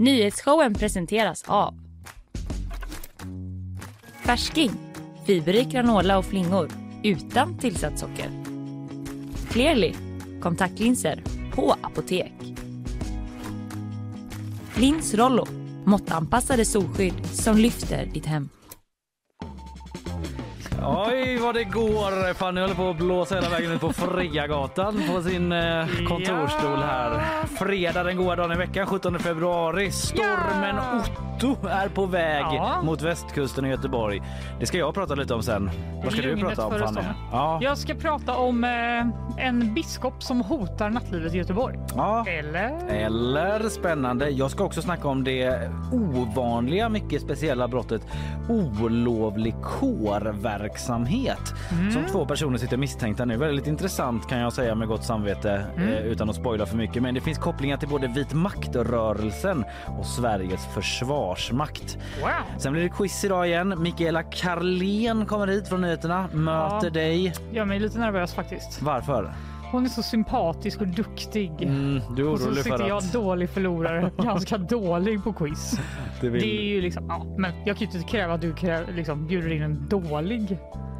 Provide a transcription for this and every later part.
Nyhetsshowen presenteras av Färsking, fiberrik granola och flingor utan tillsatt socker. Clearly, kontaktlinser på apotek. Lins Rollo, måttanpassade solskydd som lyfter ditt hem. Vad det går! Fanny håller på att blåsa hela vägen ut på Friagatan på sin eh, kontorsstol här. Fredag den goda dagen i veckan 17 februari. Stormen Otto är på väg Ja. mot västkusten i Göteborg. Det ska jag prata lite om sen. Vad ska du prata om Fanny? Ja. Jag ska prata om eh, en biskop som hotar nattlivet i Göteborg. ja. Eller? Eller spännande. Jag ska också snacka om det ovanliga, mycket speciella brottet olovlig kårverksamhet som två personer sitter misstänkta nu. Väldigt intressant kan jag säga med gott samvete eh, utan att spoila för mycket. Men det finns kopplingar till både vit maktrörelsen och Sveriges försvarsmakt. Wow. Sen blir det quiz idag igen. Mikaela Karlén kommer hit från nyheterna, möter Ja. dig. Gör mig lite nervös faktiskt. Varför? Hon är så sympatisk och duktig. Mm, du är Och så sitter jag att dålig förlorare, ganska dålig på quiz. det. Det är ju liksom, ja, men jag kan ju inte kräva att du krä, liksom, bjuder in en dålig.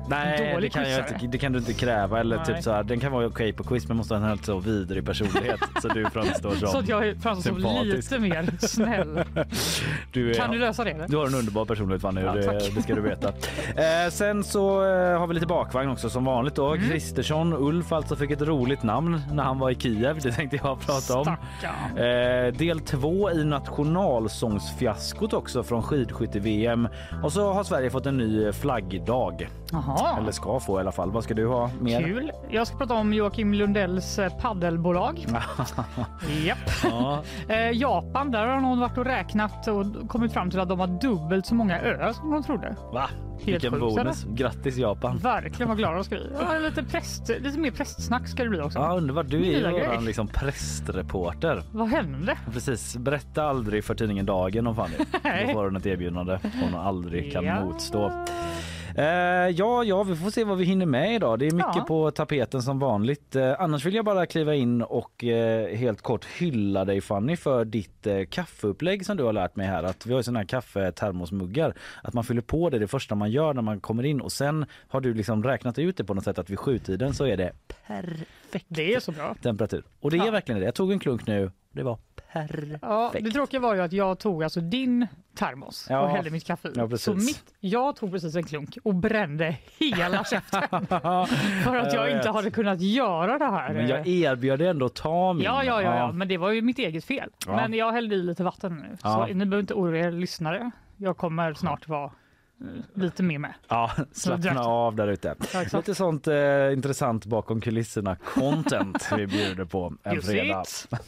Nej, det kan, jag inte, det kan du inte kräva. Eller Nej. typ så här, den kan vara okej på quiz men måste ha en helt så vidrig personlighet så du framstår som... Så att jag framstår som sympatisk. lite mer snäll. du, är, Kan du lösa det? Eller? du har en underbar personlighet Fanny, Ja, det, tack. det ska du veta. Eh, sen så eh, har vi lite bakvagn också som vanligt då. Mm. Kristersson, Ulf alltså fick ett roligt namn när han var i Kiev. Det tänkte jag prata om. Stackarn. Eh, del två i nationalsångsfiaskot också från skidskytte-VM. Och så har Sverige fått en ny flaggdag. Jaha. Eller ska få i alla fall. Vad ska du ha mer? Kul. Jag ska prata om Joakim Lundells eh, paddelbolag. Japp. Ja. Eh, Japan, där har någon varit och räknat och kommit fram till att de har dubbelt så många öar som de trodde. Va? Vilken sjukt, bonus. Grattis Japan. Verkligen vad glada de ska bli. Ja, lite, präst, lite mer prästsnack ska det bli också. Ja, underbart. Du är ju våran liksom prästreporter. Vad hände? Precis. Berätta aldrig för tidningen Dagen om Fanny. Då får hon ett erbjudande hon aldrig kan Ja. motstå. Eh, ja, ja, vi får se vad vi hinner med idag. Det är mycket Ja. på tapeten som vanligt. Eh, annars vill jag bara kliva in och eh, helt kort hylla dig Fanny för ditt eh, kaffeupplägg som du har lärt mig här. Att vi har ju såna här kaffetermosmuggar. Att man fyller på det det första man gör när man kommer in och sen har du liksom räknat ut det på något sätt att vid sjutiden så är det perfekt Det är så bra. temperatur. Och det är Ja. verkligen det. Jag tog en klunk nu. Det var perfekt. Ja, det tråkiga var ju att jag tog alltså din termos Ja. och hällde mitt kaffe i. Ja, så mitt, jag tog precis en klunk och brände hela käften för att jag Jag inte hade kunnat göra det här. Men jag erbjöd ändå att ta min. Ja, ja, ja, ja, men det var ju mitt eget fel. Men jag hällde i lite vatten nu. Så ni behöver inte oroa er lyssnare. Jag kommer snart vara eh, lite mer med. Ja, slappna av där ute. Ja, exakt. Lite sånt eh, intressant bakom kulisserna content vi bjuder på en fredag.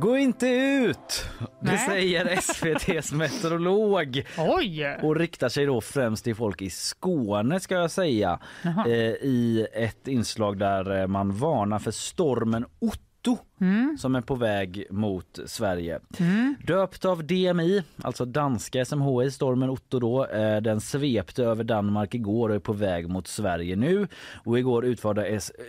Gå inte ut! Det Nej. säger SVTs meteorolog Oj! och riktar sig då främst till folk i Skåne ska jag säga eh, i ett inslag där eh, man varnar för stormen Otto som är på väg mot Sverige. Döpt av DMI, alltså danska SMHI, stormen Otto då. Eh, den svepte över Danmark igår och är på väg mot Sverige nu. Och igår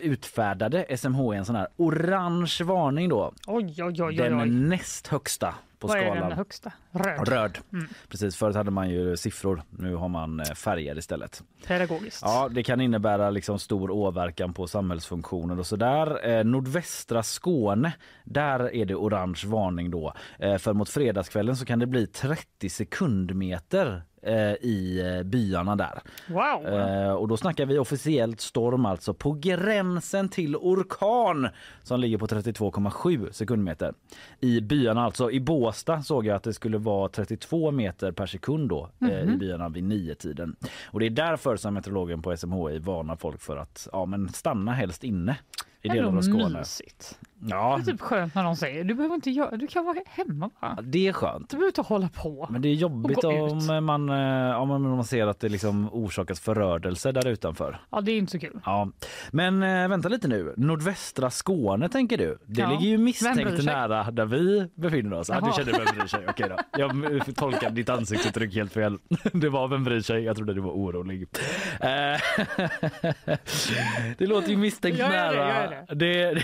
utfärdade, SMHI en sån här orange varning då. Oj, oj, oj, Den näst högsta på Vad är skalan. den högsta? Röd. Röd. Precis, förut hade man ju siffror. Nu har man eh, färger istället. Pedagogiskt. Ja, det kan innebära liksom stor åverkan på samhällsfunktioner och så där. Eh, nordvästra Skåne, där är det orange varning då. Eh, för mot fredagskvällen så kan det bli 30 sekundmeter i eh, byarna där. Wow! Eh, och då snackar vi officiellt storm alltså på gränsen till orkan som ligger på 32,7 sekundmeter. I byarna alltså. I Båsta såg jag att det skulle vara 32 meter per sekund då eh, i byarna vid nio tiden. Och det är därför som meteorologen på SMHI varnar folk för att ja, men stanna helst inne i delar av Skåne. mysigt. Ja, Det är typ skönt när de säger du behöver inte göra, du kan vara hemma bara. det är skönt. Du behöver inte hålla på. Men det är jobbigt om man, eh, om man- om man ser att det liksom orsakas förödelse där utanför. Ja, det är inte så kul. Ja, men eh, vänta lite nu. Nordvästra Skåne tänker du? Det Ja. ligger ju misstänkt nära där vi befinner oss. Ja, du Jaha. kände vem bryr sig? Okej då. Jag tolkade ditt ansiktsuttryck helt fel. Det var vem bryr sig? Jag trodde du var orolig. Eh, det låter ju misstänkt Jag det, det, är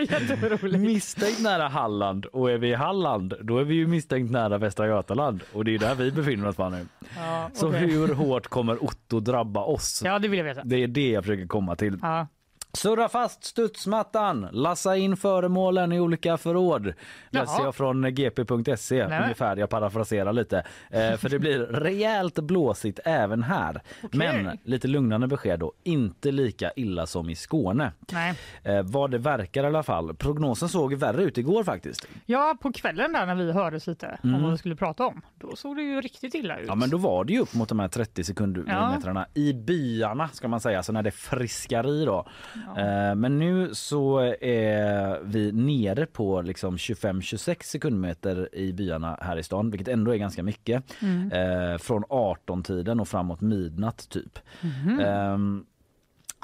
jätteorolig. misstänkt nära Halland och är vi i Halland då är vi ju misstänkt nära Västra Götaland och det är där vi befinner oss nu. Ja, Så okej. hur hårt kommer Otto drabba oss? Ja, det vill jag veta. Det är det jag försöker komma till. Ja. Surra fast studsmattan, lassa in föremålen i olika förråd. Läser jag från gp.se ungefär, jag parafraserar lite. Eh, för det blir rejält blåsigt även här. Men lite lugnande besked då, inte lika illa som i Skåne. Nej. Eh, vad det verkar i alla fall. Prognosen såg värre ut igår faktiskt. ja, på kvällen där när vi hördes lite Mm. om vad vi skulle prata om, då såg det ju riktigt illa ut. Ja men då var det ju upp mot de här 30 sekundmetrarna i byarna ska man säga, så när det friskar i då. Eh, men nu så är vi nere på liksom 25-26 sekundmeter i byarna här i stan, vilket ändå är ganska mycket. Eh, från 18-tiden och framåt midnatt typ. Ehm,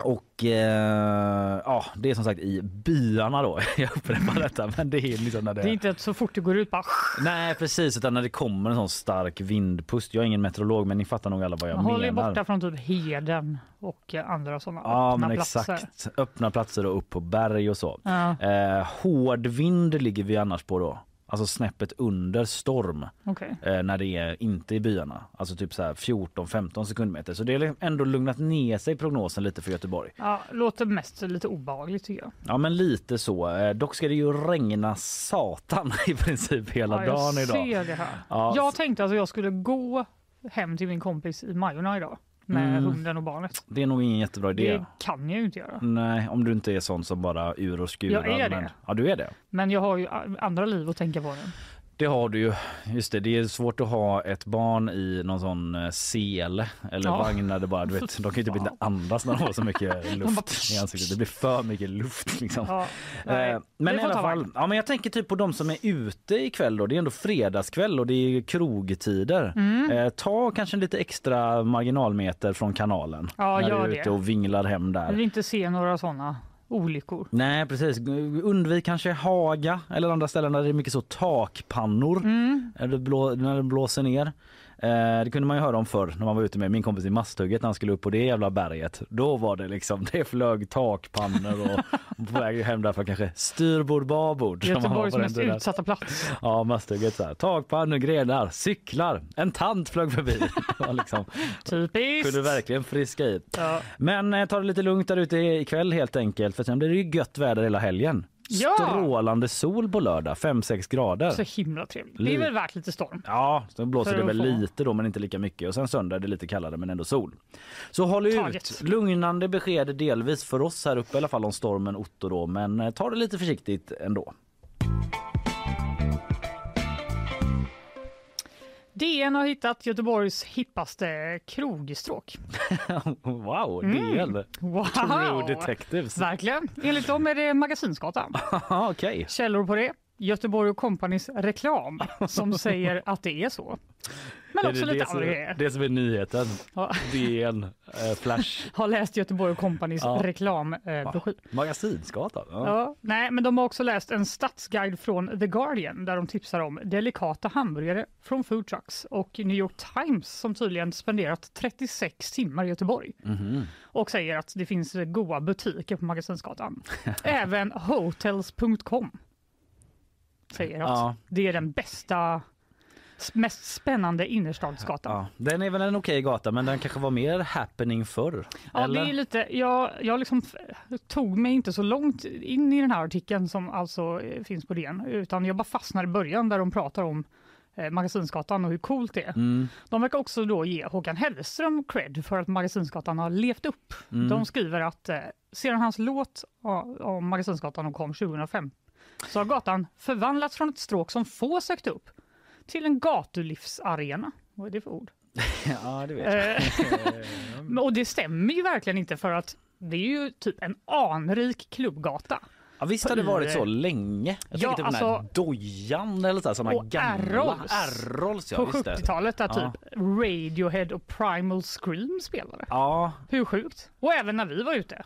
och eh, ja, det är som sagt i byarna då. Jag upprepar detta, men det är liksom när det... Det är inte så fort det går ut bara... Nej precis, utan när det kommer en sån stark vindpust. Jag är ingen meteorolog men ni fattar nog alla vad jag Man håller ju menar. borta från typ Heden och eh, andra sådana Ja öppna men platser. exakt, öppna platser och upp på berg och så. Ja, Eh, hård vind ligger vi annars på då. Alltså snäppet under storm okej. eh, när det är inte i byarna. Alltså typ så här 14-15 sekundmeter. Så det har ändå lugnat ner sig prognosen lite för Göteborg. Ja, låter mest lite obehagligt tycker jag. Ja men lite så. Eh, dock ska det ju regna satan i princip hela Ja, dagen jag idag. ser det här. Ja, Jag tänkte att jag skulle gå hem till min kompis i Majorna idag med Mm. hunden och barnet. Det är nog ingen jättebra idé. Det kan jag ju inte göra. Nej, om du inte är sån som bara ur och skurar. Jag är det. Men, ja, du är det. Men jag har ju andra liv att tänka på nu. Det har du ju. Just det, det är svårt att ha ett barn i någon sån eh, sele eller Ja. vagn där det bara, du vet, de kan ju typ inte andas när de har så mycket luft i ansiktet. Det blir för mycket luft liksom. Ja, Eh, men i alla fall, ja, men jag tänker typ på de som är ute ikväll då. Det är ändå fredagskväll och det är krogtider. Mm. Eh, ta kanske lite extra marginalmeter från kanalen Ja, när du är ute och vinglar hem där. Jag vill inte se några sådana olyckor. Nej precis, undvik kanske Haga eller andra ställen där det är mycket så takpannor Mm. när, det blå, när det blåser ner. Eh, det kunde man ju höra om förr när man var ute med min kompis i Masthugget när han skulle upp på det jävla berget. Då var det liksom, det flög takpannor och, på väg hem därför kanske styrbord babord. Göteborgs mest tiden. utsatta plats. Ja, Masthugget så här. Takpannor, grenar, cyklar, en tant flög förbi. Liksom, Typiskt. kunde verkligen friska i. Ja. Men eh, ta det lite lugnt där ute ikväll helt enkelt för sen blir det ju gött väder hela helgen. Ja! Strålande sol på lördag, 5-6 grader. Så himla trevligt. Det är väl värt lite storm. Ja, så blåser För det väl få- lite då men inte lika mycket och sen söndag är det lite kallare men ändå sol. Så håll ut! Taget. Lugnande besked delvis för oss här uppe i alla fall om stormen Otto då men eh, ta det lite försiktigt ändå. DN har hittat Göteborgs hippaste krogstråk. wow, Mm. DN! Wow! True detectives. Verkligen. Enligt dem är det Magasinsgatan. Okej. Källor på det. Göteborg och Companys reklam som säger att det är så. Men Är också det lite andra grejer. det som är nyheten. Ja. DN, eh, Flash, Har läst Göteborg och Companys Ja. reklambroschyr. Magasinsgatan. Ja. Ja, nej, men de har också läst en stadsguide från The Guardian där de tipsar om delikata hamburgare från food trucks och New York Times som tydligen spenderat 36 timmar i Göteborg Mhm. och säger att det finns goda butiker på Magasinsgatan. Även hotels.com säger att Ja. det är den bästa, mest spännande innerstadsgatan. Ja, den är väl en okej gata men den kanske var mer happening förr. Ja, eller? det är lite, jag, jag liksom tog mig inte så långt in i den här artikeln som alltså eh, finns på DN, utan jag bara fastnade i början där de pratar om eh, Magasinsgatan och hur coolt det är. Mm, De verkar också då ge Håkan Hellström cred för att Magasinsgatan har levt upp. mm. De skriver att eh, sedan hans låt om Magasinsgatan kom 2005 så har gatan förvandlats från ett stråk som få sökt upp till en gatulivsarena. Vad är det för ord? ja, det vet jag. Eh, Och det stämmer ju verkligen inte för att det är ju typ en anrik klubbgata. Ja, visst har det varit så länge? Jag Ja, tänker typ den här alltså- Dojan eller så Och gamla. Arrows. Ja, På visst det. 70-talet där Ja. typ Radiohead och Primal Scream spelade. Ja, Hur sjukt? Och även när vi var ute.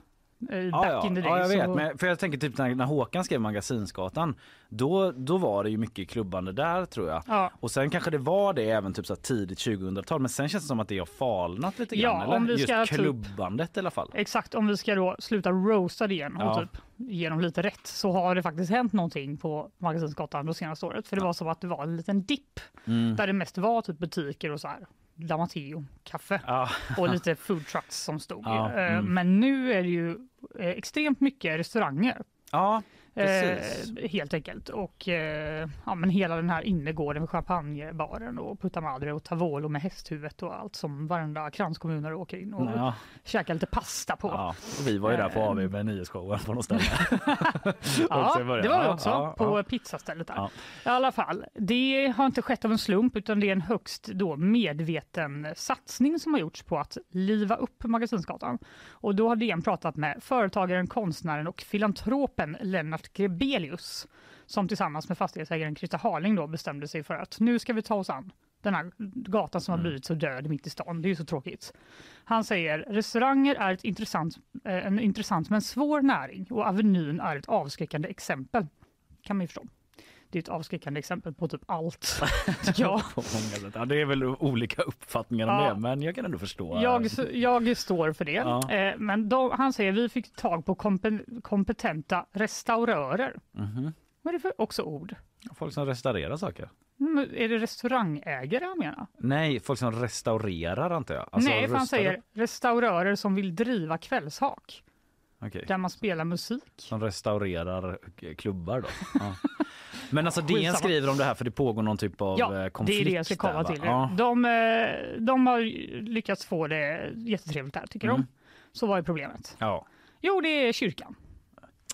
Eh, ja, Back ja. in the ja, jag vet. så- Men, för jag tänker typ när, när Håkan skrev Magasinsgatan, då, då var det ju mycket klubbande där tror jag. Ja. Och sen kanske det var det även typ så tidigt 2000-tal men sen känns det som att det har falnat lite grann. Ja, eller? om vi ska Just typ- klubbandet i alla fall. Exakt, om vi ska då sluta roasta det igen och Ja. typ ge dem lite rätt så har det faktiskt hänt någonting på Magasinsgatan det senaste året. För det var som att det var en liten dipp Mm. där det mest var typ butiker och så här. Damateo, kaffe Ja, och lite food trucks som stod. Ja, Eh, mm. Men nu är det ju eh, extremt mycket restauranger. ja. Eh, helt enkelt. Och eh, ja, men hela den här innergården med champagnebaren och Putta Madre och Tavolo med hästhuvudet och allt som varenda kranskommunare åker in och Ja, käkar lite pasta på. ja. Vi var ju där på Eh. AV med nyhetsshowen på något ställe. Ja, det var vi också ja, på ja. pizzastället där. Ja. I alla fall, det har inte skett av en slump utan det är en högst då medveten satsning som har gjorts på att liva upp Magasinsgatan. Och då har DN pratat med företagaren, konstnären och filantropen Lennart Grebelius som tillsammans med fastighetsägaren Christer Harling då bestämde sig för att nu ska vi ta oss an den här gatan som har Mm. blivit så död mitt i stan. Det är ju så tråkigt. Han säger restauranger är ett intressant, eh, en intressant men svår näring och Avenyn är ett avskräckande exempel. Kan man ju förstå. Det är ett avskräckande exempel på typ allt. ja. Ja, det är väl olika uppfattningar om Ja. det men jag kan ändå förstå. jag, jag står för det. Ja. Eh, Men de, han säger vi fick tag på kompetenta restaurörer. Mhm. Vad är det för också ord? Folk som restaurerar saker. Mm, Är det restaurangägare han menar? Nej, folk som restaurerar antar jag. Alltså, Nej, för han säger restaurörer som vill driva kvällshak Okej. där man spelar musik. Som restaurerar klubbar då. Ja. Men alltså DN Skitsamma. skriver om det här för det pågår någon typ av Ja, eh, det konflikt. är det jag ska komma där, till. Ja. De, eh, de har lyckats få det jättetrevligt där, tycker Mm. de. Så vad är problemet? Ja. Jo, det är kyrkan.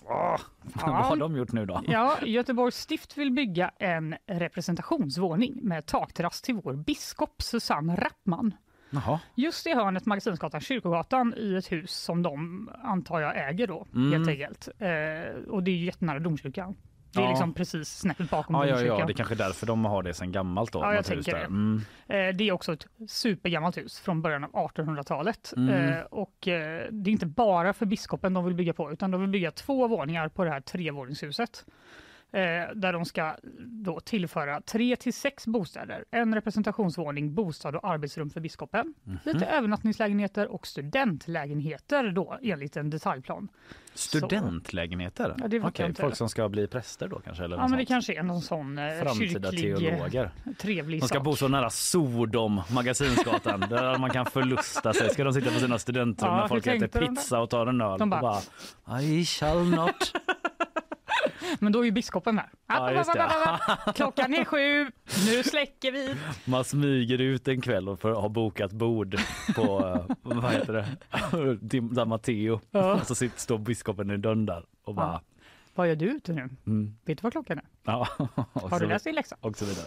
Åh, Vad har de gjort nu då? Ja, Göteborgs stift vill bygga en representationsvåning med takterrass till vår biskop Susanne Rappman. Jaha. Just i hörnet Magasinsgatan Kyrkogatan i ett hus som de antar jag äger då Mm. helt enkelt. Eh, och det är ju jättenära domkyrkan. Det är Ja. liksom precis snäppet bakom Ja, ja, domkyrkan. ja, det är kanske därför de har det sen gammalt då. Ja, jag tänker det. Mm. Eh, Det är också ett supergammalt hus från början av 1800-talet. Mm. Eh, Och eh, det är inte bara för biskopen de vill bygga på utan de vill bygga två våningar på det här trevåningshuset. Eh, Där de ska då tillföra tre till sex bostäder. En representationsvåning, bostad och arbetsrum för biskopen. Mhm. Lite övernattningslägenheter och studentlägenheter då enligt en detaljplan. Studentlägenheter? Ja, jag Okej, inte. folk som ska bli präster då kanske? Eller Ja men det kanske är någon sån eh, Framtida kyrklig, eh, teologer. trevlig De ska sak. bo så nära Sodom, Magasinsgatan, där man kan förlusta sig. Ska de sitta på sina studentrum Ja, när folk äter pizza och tar en öl De och bara- bara I shall not. Men då är ju biskopen där. Ja, just det. Klockan är sju, nu släcker vi. Man smyger ut en kväll och får ha bokat bord på, eh, vad heter det, där Matteo. Ja. Och så sitter, står biskopen i dörren där och bara, Vad gör du ute nu? mm, Vet du vad klockan är? ja. Har du läst din läxa? och så vidare.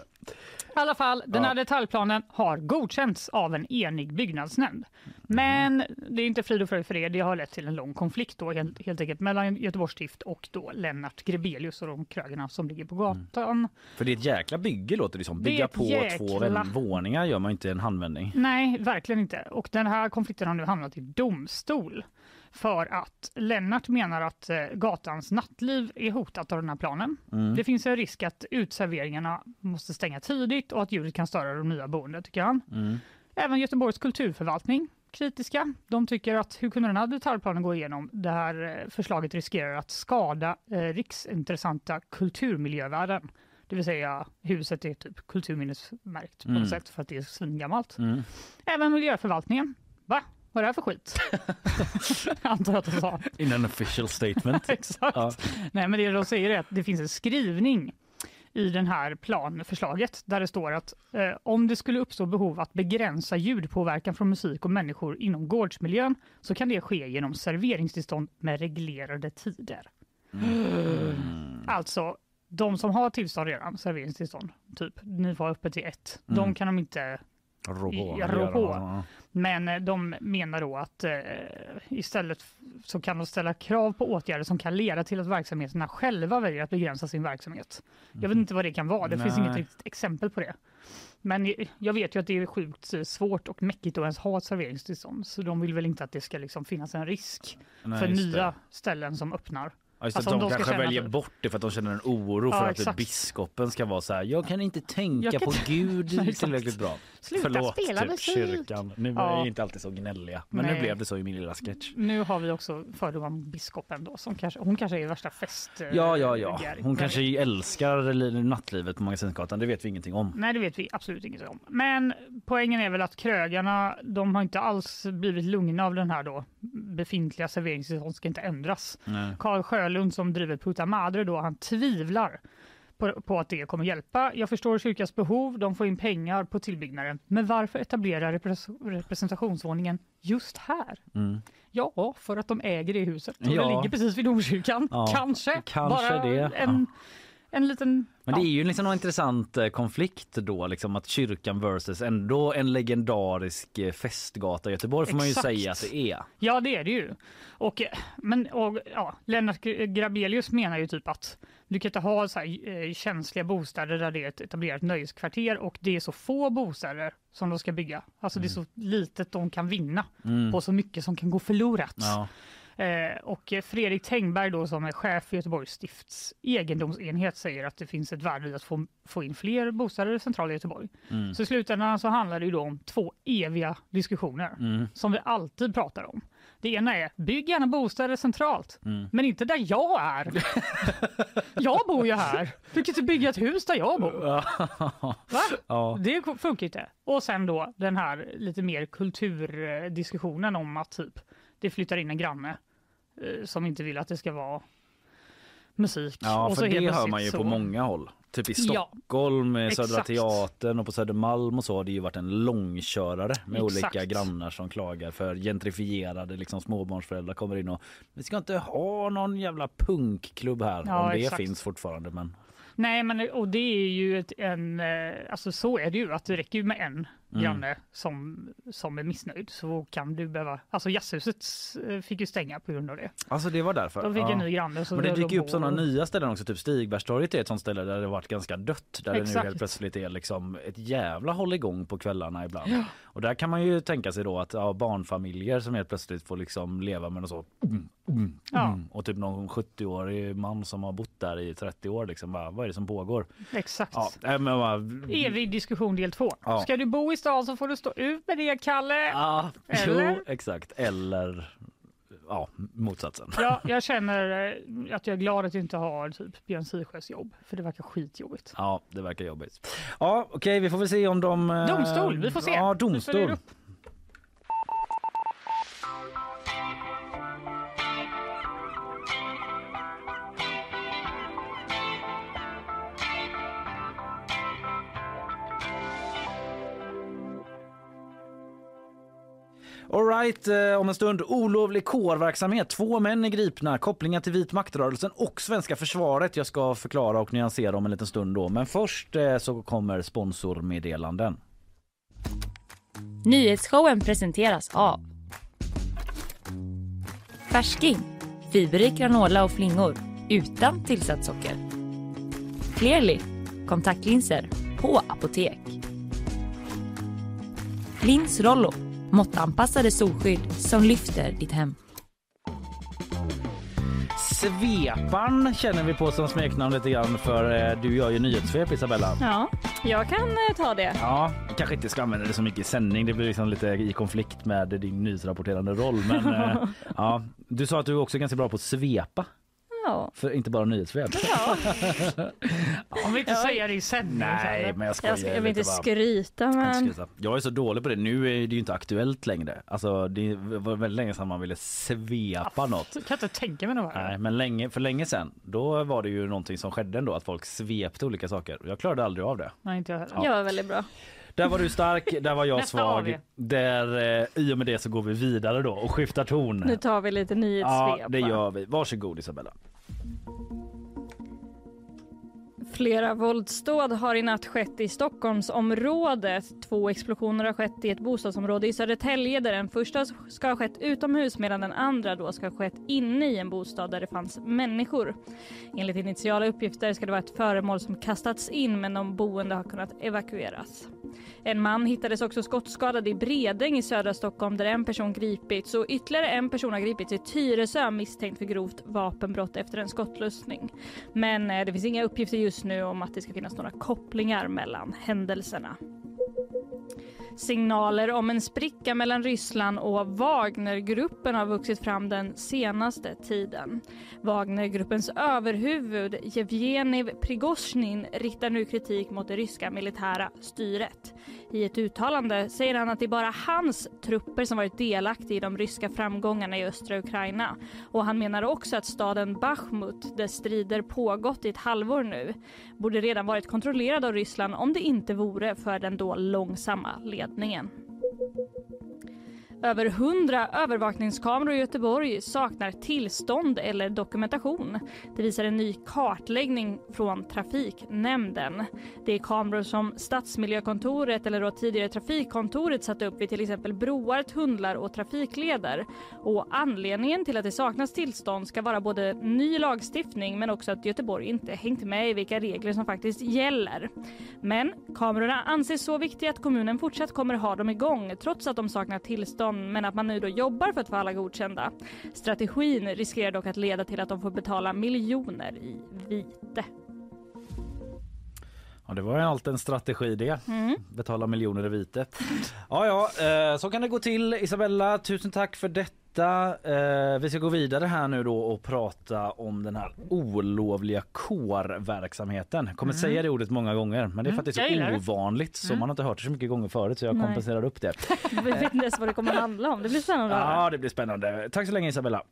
I alla fall, den Ja. här detaljplanen har godkänts av en enig byggnadsnämnd. Men det är inte frid och fröjd för det. Det har lett till en lång konflikt då, helt, helt enkelt mellan Göteborgs stift och då Lennart Grebelius och de krögarna som ligger på gatan. För det är ett jäkla bygge låter det som. Det Bygga ett på två jäkla- vän- våningar gör man inte en handvändning. Nej, verkligen inte. Och den här konflikten har nu hamnat i domstol. För att Lennart menar att eh, gatans nattliv är hotat av den här planen. Mm. Det finns en risk att utserveringarna måste stänga tidigt och att ljudet kan störa de nya boende, tycker han. Mm. Även Göteborgs kulturförvaltning kritiska. De tycker att hur kunde den här detaljplanen gå igenom? Det här eh, förslaget riskerar att skada eh, riksintressanta kulturmiljövärden. Det vill säga huset är typ kulturminnesmärkt på Mm. något sätt för att det är svingammalt. Mm. Även miljöförvaltningen. Va? Vad är det här för skit? Antar jag att de sa. In an official statement. Exakt. Ja. Nej, men det de säger är att det finns en skrivning i den här planförslaget där det står att eh, om det skulle uppstå behov att begränsa ljudpåverkan från musik och människor inom gårdsmiljön så kan det ske genom serveringstillstånd med reglerade tider. Mm. Alltså, de som har tillstånd redan, serveringstillstånd, typ ni får öppet till ett, de Mm. kan de inte I Robå. Men eh, de menar då att eh, istället så kan de ställa krav på åtgärder som kan leda till att verksamheterna själva väljer att begränsa sin verksamhet. Jag vet inte vad det kan vara, det finns Nej. inget riktigt exempel på det. Men eh, jag vet ju att det är sjukt eh, svårt och mäckigt att ens ha ett serveringstillstånd, så de vill väl inte att det ska liksom finnas en risk Nej, för nya det. ställen som öppnar. Alltså, att om de, de kanske väljer att- bort det för att de känner en oro Ja, för att exakt. biskopen ska vara så här. Jag kan inte tänka kan på inte- Gud Nej, tillräckligt bra. Sluta Förlåt, spela typ, musik! kyrkan. Nu är Ja. jag inte alltid så gnälliga. Men nu Nej. blev det så i min lilla sketch. Nu har vi också fördomar om biskopen då, som kanske, hon kanske är värsta fest... eh, Ja, ja, ja. Hon kanske älskar li- nattlivet på Magasinsgatan. Det vet vi ingenting om. Nej, det vet vi absolut inget om. Men poängen är väl att krögarna, de har inte alls blivit lugna av den här då befintliga serveringstillstånd ska inte ändras. Karl Sjölund som driver Puta Madre då, han tvivlar på, på att det kommer hjälpa. Jag förstår kyrkans behov, de får in pengar på tillbyggnaden. Men varför etablera repres- representationsvåningen just här? Mm. Ja, för att de äger det huset. Och Ja. det ligger precis vid domkyrkan. Ja, Kanske. kanske Bara det. En, en liten... Men det är ju liksom en intressant eh, konflikt då, liksom att kyrkan versus ändå en legendarisk eh, festgata i Göteborg får man ju Exakt. säga att det är. Ja, det är det ju. Och, eh, men, och, ja, Lennart Gr- Grabelius menar ju typ att du kan inte ha så här, känsliga bostäder där det är ett etablerat nöjeskvarter och det är så få bostäder som de ska bygga. Alltså det är så litet de kan vinna Mm. på så mycket som kan gå förlorat. Ja. Eh, och Fredrik Tengberg då som är chef för Göteborgs stifts egendomsenhet säger att det finns ett värde i att få, få in fler bostäder i centrala Göteborg. Mm. Så i slutändan så handlar det ju om två eviga diskussioner Mm. som vi alltid pratar om. Det ena är bygg gärna bostäder centralt, Mm. men inte där jag är. jag bor ju här. Du kan inte bygga ett hus där jag bor. Va? ja. Det funkar inte. Och sen då den här lite mer kulturdiskussionen om att typ det flyttar in en granne eh, som inte vill att det ska vara musik. Ja, och för det hör man ju så- på många håll. Typ i Ja, Stockholm, med Södra exakt. Teatern och på Södermalm och så har det ju varit en långkörare med Exakt. olika grannar som klagar för gentrifierade liksom småbarnsföräldrar kommer in och vi ska inte ha någon jävla punkklubb här Ja, om det exakt. finns fortfarande men Nej, men och det är ju ett, en, eh, alltså så är det ju att det räcker ju med en Mm. granne som, som är missnöjd så kan du behöva, alltså jazzhuset eh, fick ju stänga på grund av det. alltså det var därför. De fick Ja. en ny granne. Så Men det dyker de upp sådana nya ställen också, typ Stigbergstorget är ett sånt ställe där det varit ganska dött. Där det nu Exakt. helt plötsligt är liksom ett jävla hålligång på kvällarna ibland. Och där kan man ju tänka sig då att ja, barnfamiljer som helt plötsligt får liksom leva med något så mm, Ja. mm. och typ någon 70-årig man som har bott där i 30 år liksom bara, vad är det som pågår? Exakt. Ja, men bara, Evig diskussion del två. Ja. Ska du bo i stan så får du stå ut med det, Kalle. Ja, Eller? Jo, exakt. Eller ja, motsatsen. Ja, jag känner eh, att jag är glad att jag inte har typ Björn Siesjös jobb, för det verkar skitjobbigt. Ja, det verkar jobbigt. Ja, okej, vi får väl se om de... eh, Domstol, vi får se. Ja, domstol. All right, eh, om en stund olovlig kårverksamhet. Två män är gripna, kopplingar till vit maktrörelsen och svenska försvaret. Jag ska förklara och nyansera om en liten stund då. Men först eh, så kommer sponsormeddelanden. Nyhetsshowen presenteras av Färsking, fiberrik granola och flingor utan tillsatt socker. Clearly, kontaktlinser på apotek. Lins Rollo, måttanpassade solskydd som lyfter ditt hem. Svepan känner vi på som smeknamn lite grann för eh, du gör ju nyhetssvep Isabella. Ja, jag kan eh, ta det. Ja, kanske inte ska använda det så mycket i sändning. Det blir liksom lite i konflikt med din nyhetsrapporterande roll. Men eh, ja, du sa att du är också ganska bra på att svepa, Ja. för inte bara nyhetssvep. ja. Om vi inte Ja. säger det i sändning. Nej, men jag Jag, ska, jag vill inte bara. skryta Jag men. Jag är så dålig på det. Nu är det ju inte aktuellt längre. Alltså, det var väldigt länge sedan man ville svepa något. Jag kan inte tänka mig något Nej, men länge, för länge sedan, då var det ju någonting som skedde ändå, att folk svepte olika saker. Jag klarade aldrig av det. Nej, inte jag heller. jag är väldigt bra. Där var du stark, där var jag Nästa svag. Där, eh, I och med det så går vi vidare då och skiftar ton. Nu tar vi lite nyhetssvep. Ja, det gör vi. Varsågod Isabella. Thank you. Flera våldsdåd har i natt skett i Stockholmsområdet. Två explosioner har skett i ett bostadsområde i Södertälje där den första ska ha skett utomhus medan den andra då ska ha skett inne i en bostad där det fanns människor. Enligt initiala uppgifter ska det vara ett föremål som kastats in men de boende har kunnat evakueras. En man hittades också skottskadad i Bredäng i södra Stockholm där en person gripits och ytterligare en person har gripits i Tyresö misstänkt för grovt vapenbrott efter en skottlossning. Men eh, det finns inga uppgifter just nu om att det ska finnas några kopplingar mellan händelserna. Signaler om en spricka mellan Ryssland och Wagnergruppen har vuxit fram den senaste tiden. Wagnergruppens överhuvud Jevgenij Prigozjin riktar nu kritik mot det ryska militära styret. I ett uttalande säger han att det är bara hans trupper som varit delaktiga i de ryska framgångarna i östra Ukraina. Och han menar också att staden Bachmut, där strider pågått i ett halvår nu, borde redan varit kontrollerad av Ryssland om det inte vore för den då långsamma ledningen. Över 100 övervakningskameror i Göteborg saknar tillstånd eller dokumentation. Det visar en ny kartläggning från Trafiknämnden. Det är kameror som Stadsmiljökontoret eller då tidigare Trafikkontoret satt upp vid till exempel broar, tunnlar och trafikleder. Och anledningen till att det saknas tillstånd ska vara både ny lagstiftning men också att Göteborg inte hängt med i vilka regler som faktiskt gäller. Men kamerorna anses så viktiga att kommunen fortsatt kommer ha dem igång trots att de saknar tillstånd men att man nu då jobbar för att få alla godkända. Strategin riskerar dock att leda till att de får betala miljoner i vite. Ja, det var ju allt en strategi det. Mm. Betala miljoner i vite. Ja, ja, eh, så kan det gå till. Isabella, tusen tack för detta. Eh, vi ska gå vidare här nu då och prata om den här olovliga kårverksamheten. Kommer Mm. säga det ordet många gånger, men det är Mm, faktiskt jag gillar det. ovanligt så Mm. man har inte hört det så mycket gånger förut så jag Nej. kompenserar upp det. Vi vet inte ens vad det kommer att handla om. Det blir spännande att. Ja, det blir spännande. Tack så länge Isabella.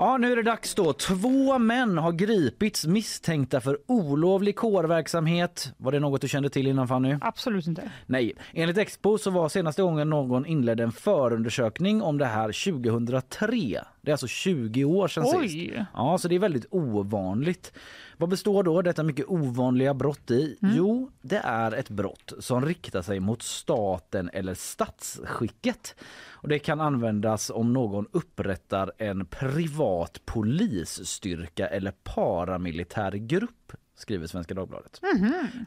Ja, nu är det dags då. Två män har gripits misstänkta för olovlig kårverksamhet. Var det något du kände till innan Fanny? Absolut inte. Nej, enligt Expo så var senaste gången någon inledde en förundersökning om det här 2003. Det är alltså 20 år sedan sist. Oj! Ja, så det är väldigt ovanligt. Vad består då detta mycket ovanliga brott i? Jo, det är ett brott som riktar sig mot staten eller statsskicket. Och det kan användas om någon upprättar en privat polisstyrka eller paramilitär grupp skriver Svenska Dagbladet.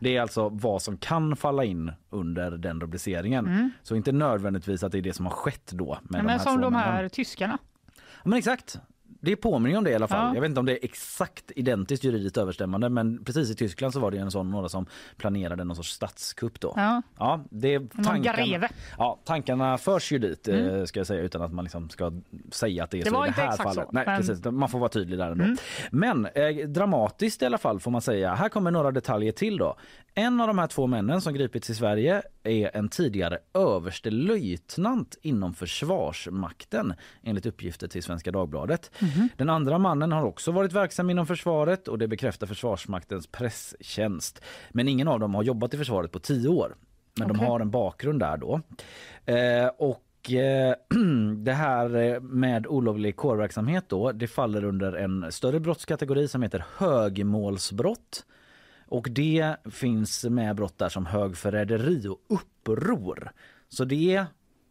Det är alltså vad som kan falla in under den rubriceringen. Så inte nödvändigtvis att det är det som har skett då. Med Men, de här som de här tyskarna. Ja, men exakt. Det påminner om det i alla fall. Ja. Jag vet inte om det är exakt identiskt juridiskt överstämmande men precis i Tyskland så var det en sån några som planerade någon sorts statskupp då. Ja. Ja, det tankarna, ja, tankarna förs ju dit eh, ska jag säga utan att man liksom ska säga att det är Det så var i det här exakt fallet. så, Nej, men- precis, man får vara tydlig där ändå. Men eh, dramatiskt i alla fall får man säga. Här kommer några detaljer till då. En av de här två männen som gripits i Sverige är en tidigare överstelöjtnant inom Försvarsmakten enligt uppgifter till Svenska Dagbladet. Den andra mannen har också varit verksam inom försvaret och det bekräftar Försvarsmaktens presstjänst. Men ingen av dem har jobbat i försvaret på tio år. Men de Okej. har en bakgrund där då. Eh, och eh, det här eh, med olovlig kårverksamhet då, det faller under en större brottskategori som heter högmålsbrott. Och det finns med brott där som högförräderi och uppror. Så det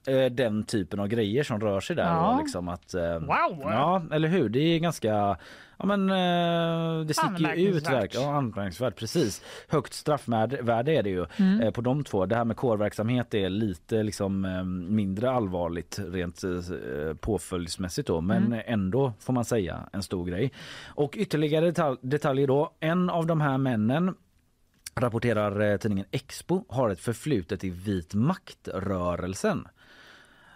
eh, den typen av grejer som rör sig där. Ja. Liksom att, eh, Wow! Ja, eller hur? Det är ganska... Ja, men, eh, det sticker ju ut. Verk- Ja, anmärkningsvärt. Precis. Högt straffvärde är det ju Mm. eh, på de två. Det här med kårverksamhet är lite liksom, eh, mindre allvarligt rent eh, påföljdsmässigt då, men Mm. ändå får man säga en stor grej. Och ytterligare detalj, detaljer då. En av de här männen rapporterar tidningen Expo har ett förflutet i vit makt-rörelsen.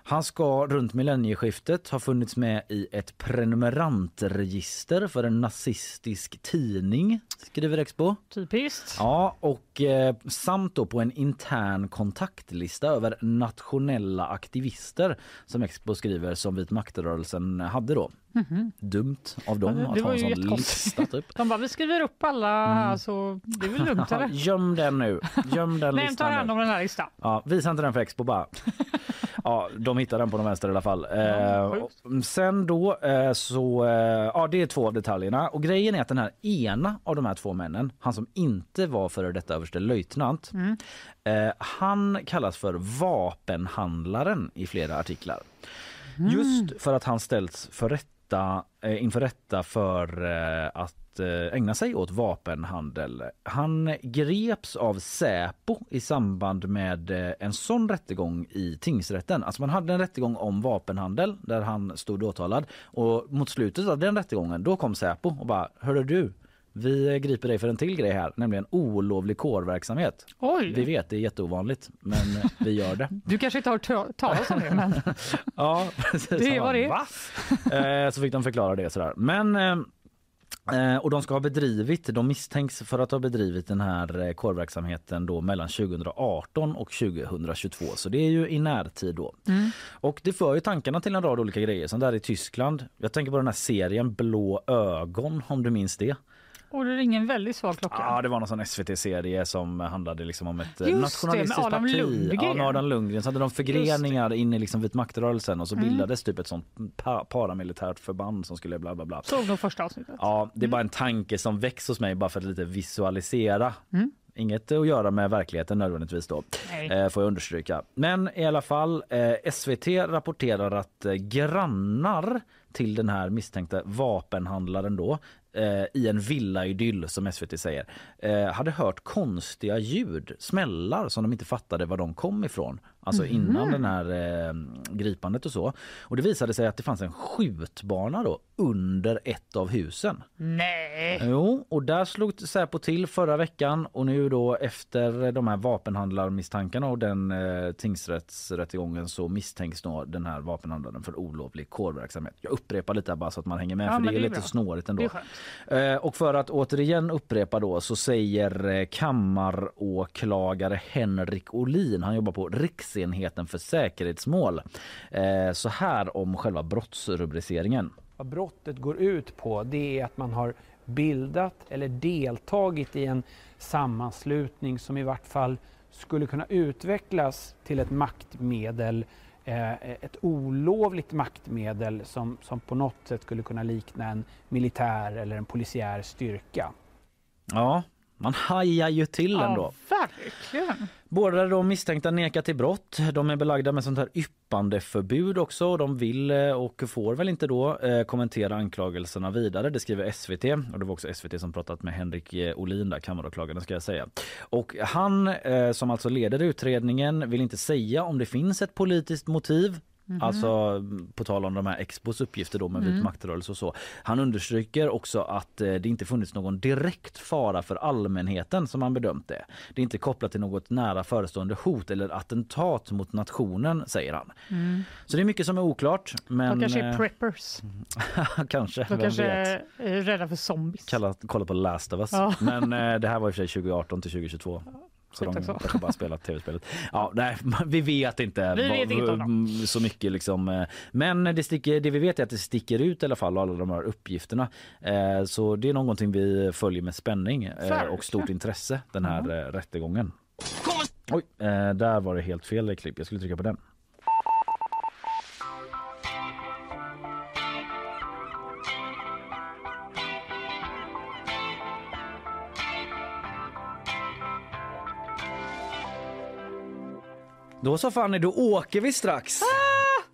Han ska runt millennieskiftet ha funnits med i ett prenumerantregister för en nazistisk tidning, skriver Expo. Typiskt. Ja, och eh, samt då på en intern kontaktlista över nationella aktivister som Expo skriver som vit maktrörelsen hade då. Dumt av dem. Ja, det- det att ha en sån lista typ. De bara, vi skriver upp alla Mm. här så det är väl Ja, eller? göm den nu. Göm den Vem tar hand om den här listan? Ja, visa inte den för Expo bara. Ja, de hittar den på de vänster i alla fall. Eh, sjukt. och sen då eh, så, eh, ja det är två av detaljerna och grejen är att den här ena av de här två männen, han som inte var före detta överste löjtnant, Mm. eh, han kallas för vapenhandlaren i flera artiklar. Mm. Just för att han ställts för rätta, eh, inför rätta för eh, att eh, ägna sig åt vapenhandel. Han greps av Säpo i samband med en sån rättegång i tingsrätten. Alltså man hade en rättegång om vapenhandel där han stod åtalad och mot slutet av den rättegången då kom Säpo och bara Hörru du, vi griper dig för en till grej här, nämligen olovlig kårverksamhet. Oj, Vi vet det är jätteovanligt men vi gör det. du kanske inte har hört ta- talas om det men Ja, precis. Det vad det. "Va?" Eh, så fick de förklara det sådär. Men eh, eh, och de ska ha bedrivit, de misstänks för att ha bedrivit den här kårverksamheten då mellan 2018 och 2022 så det är ju i närtid då. Mm. Och det för ju tankarna till en rad olika grejer som där i Tyskland. Jag tänker på den här serien Blå ögon om du minns det. Och det ringer en väldigt svag klocka. Ja, det var någon sån SVT-serie som handlade liksom om ett eh, Just det, nationalistiskt med Adam parti. Lundgren. Ja, Adam Lundgren. Så hade de förgreningar in i liksom vit maktrörelsen och så Mm. bildades typ ett sånt pa- paramilitärt förband som skulle bla bla bla. Såg nog första avsnittet. Ja, det är bara en tanke som väcks hos mig bara för att lite visualisera. Mm. Inget att göra med verkligheten nödvändigtvis då. Eh, får jag understryka. Men i alla fall, eh, SVT rapporterar att eh, grannar till den här misstänkta vapenhandlaren då eh, i en villaidyll som SVT säger eh, hade hört konstiga ljud, smällar som de inte fattade var de kom ifrån. Alltså innan den här eh, gripandet och så. Och det visade sig att det fanns en skjutbana då under ett av husen. Nej. Jo, och där slog Säpo till förra veckan och nu då efter de här vapenhandlarmisstankarna och den eh, tingsrättsrättegången så misstänks då den här vapenhandlaren för olovlig kårverksamhet. Jag upprepar lite bara så att man hänger med Ja, för det är, det är lite bra. snårigt ändå. Eh, och för att återigen upprepa då så säger eh, kammaråklagare Henrik Olin, han jobbar på Riksenheten för säkerhetsmål, eh, så här om själva brottsrubriceringen. Vad brottet går ut på det är att man har bildat eller deltagit i en sammanslutning som i vart fall skulle kunna utvecklas till ett maktmedel, eh, ett olovligt maktmedel som, som på något sätt skulle kunna likna en militär eller en polisiär styrka. Ja, man hajar ju till ändå. Ja, verkligen. Båda de misstänkta nekar till brott. De är belagda med sånt här yppandeförbud också. De vill eh, och får väl inte då eh, kommentera anklagelserna vidare. Det skriver SVT och det var också SVT som pratat med Henrik eh, Olin, där kammaråklagaren ska jag säga. Och han som alltså leder utredningen vill inte säga om det finns ett politiskt motiv Alltså mm, på tal om de här Expos uppgifter då med vit maktrörelse och så. Han understryker också att eh, det inte funnits någon direkt fara för allmänheten som han bedömt det. Det är inte kopplat till något nära förestående hot eller attentat mot nationen säger han. Så det är mycket som är oklart. Men De kanske är eh, preppers. kanske, De kanske vet. är rädda för zombies. Kalla, kolla på Last of Us. Ja. Men eh, det här var i och för sig 2018 till 2022. Så de kanske bara spelat tv-spelet. Ja, nej, vi vet inte, Vi vet inte mm, så mycket. Liksom. eh, Men det, sticker, det vi vet är att det sticker ut i alla fall alla de här uppgifterna. Eh, Så det är någonting vi följer med spänning eh, Verkligen. och stort intresse den här eh, rättegången. Oj, där var det helt fel klipp. Jag skulle trycka på den. Då så Fanny, då åker vi strax.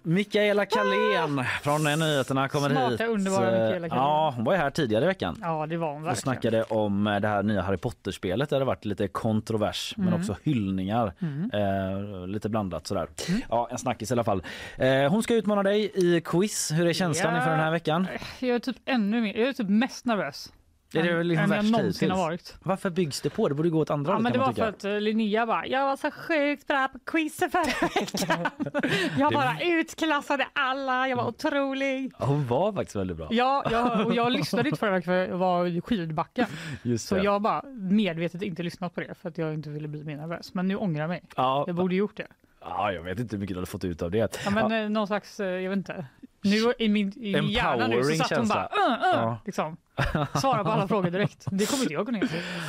Mikaela Kalén från Nyheterna kommer Smarta, hit. underbara Eh, Mikaela Kalén. Ja, hon var här tidigare i veckan Ja, det var hon och verkligen. snackade om eh, det här nya Harry Potter-spelet där det varit lite kontrovers Mm. men också hyllningar. Eh, lite blandat sådär. Mm. Ja, en snackis i alla fall. Eh, hon ska utmana dig i quiz. Hur är känslan Ja. inför den här veckan? Jag är typ ännu mer, jag är typ mest nervös. Det är liksom än jag någonsin har varit. Varför byggs det på? Det borde gå åt andra Ja, hållet men det var man för tycka. att eh, Linnea bara, jag var så sjukt bra på quizen förra veckan. Jag bara utklassade alla, jag var otrolig. Hon var faktiskt väldigt bra. Ja, jag, och jag lyssnade inte förra veckan för jag var i skidbacken. Just Så det. jag bara medvetet inte lyssnat på det för att jag inte ville bli mer nervös. Men nu ångrar jag mig. ja, Jag borde gjort det. ja, jag vet inte hur mycket du hade fått ut av det. Ja, men eh, någon slags, eh, jag vet inte. Nu i min i min hjärna nu så satt hon bara, uh, uh, Ja. liksom. Svara på alla frågor direkt. Det kommer inte jag kunna göra.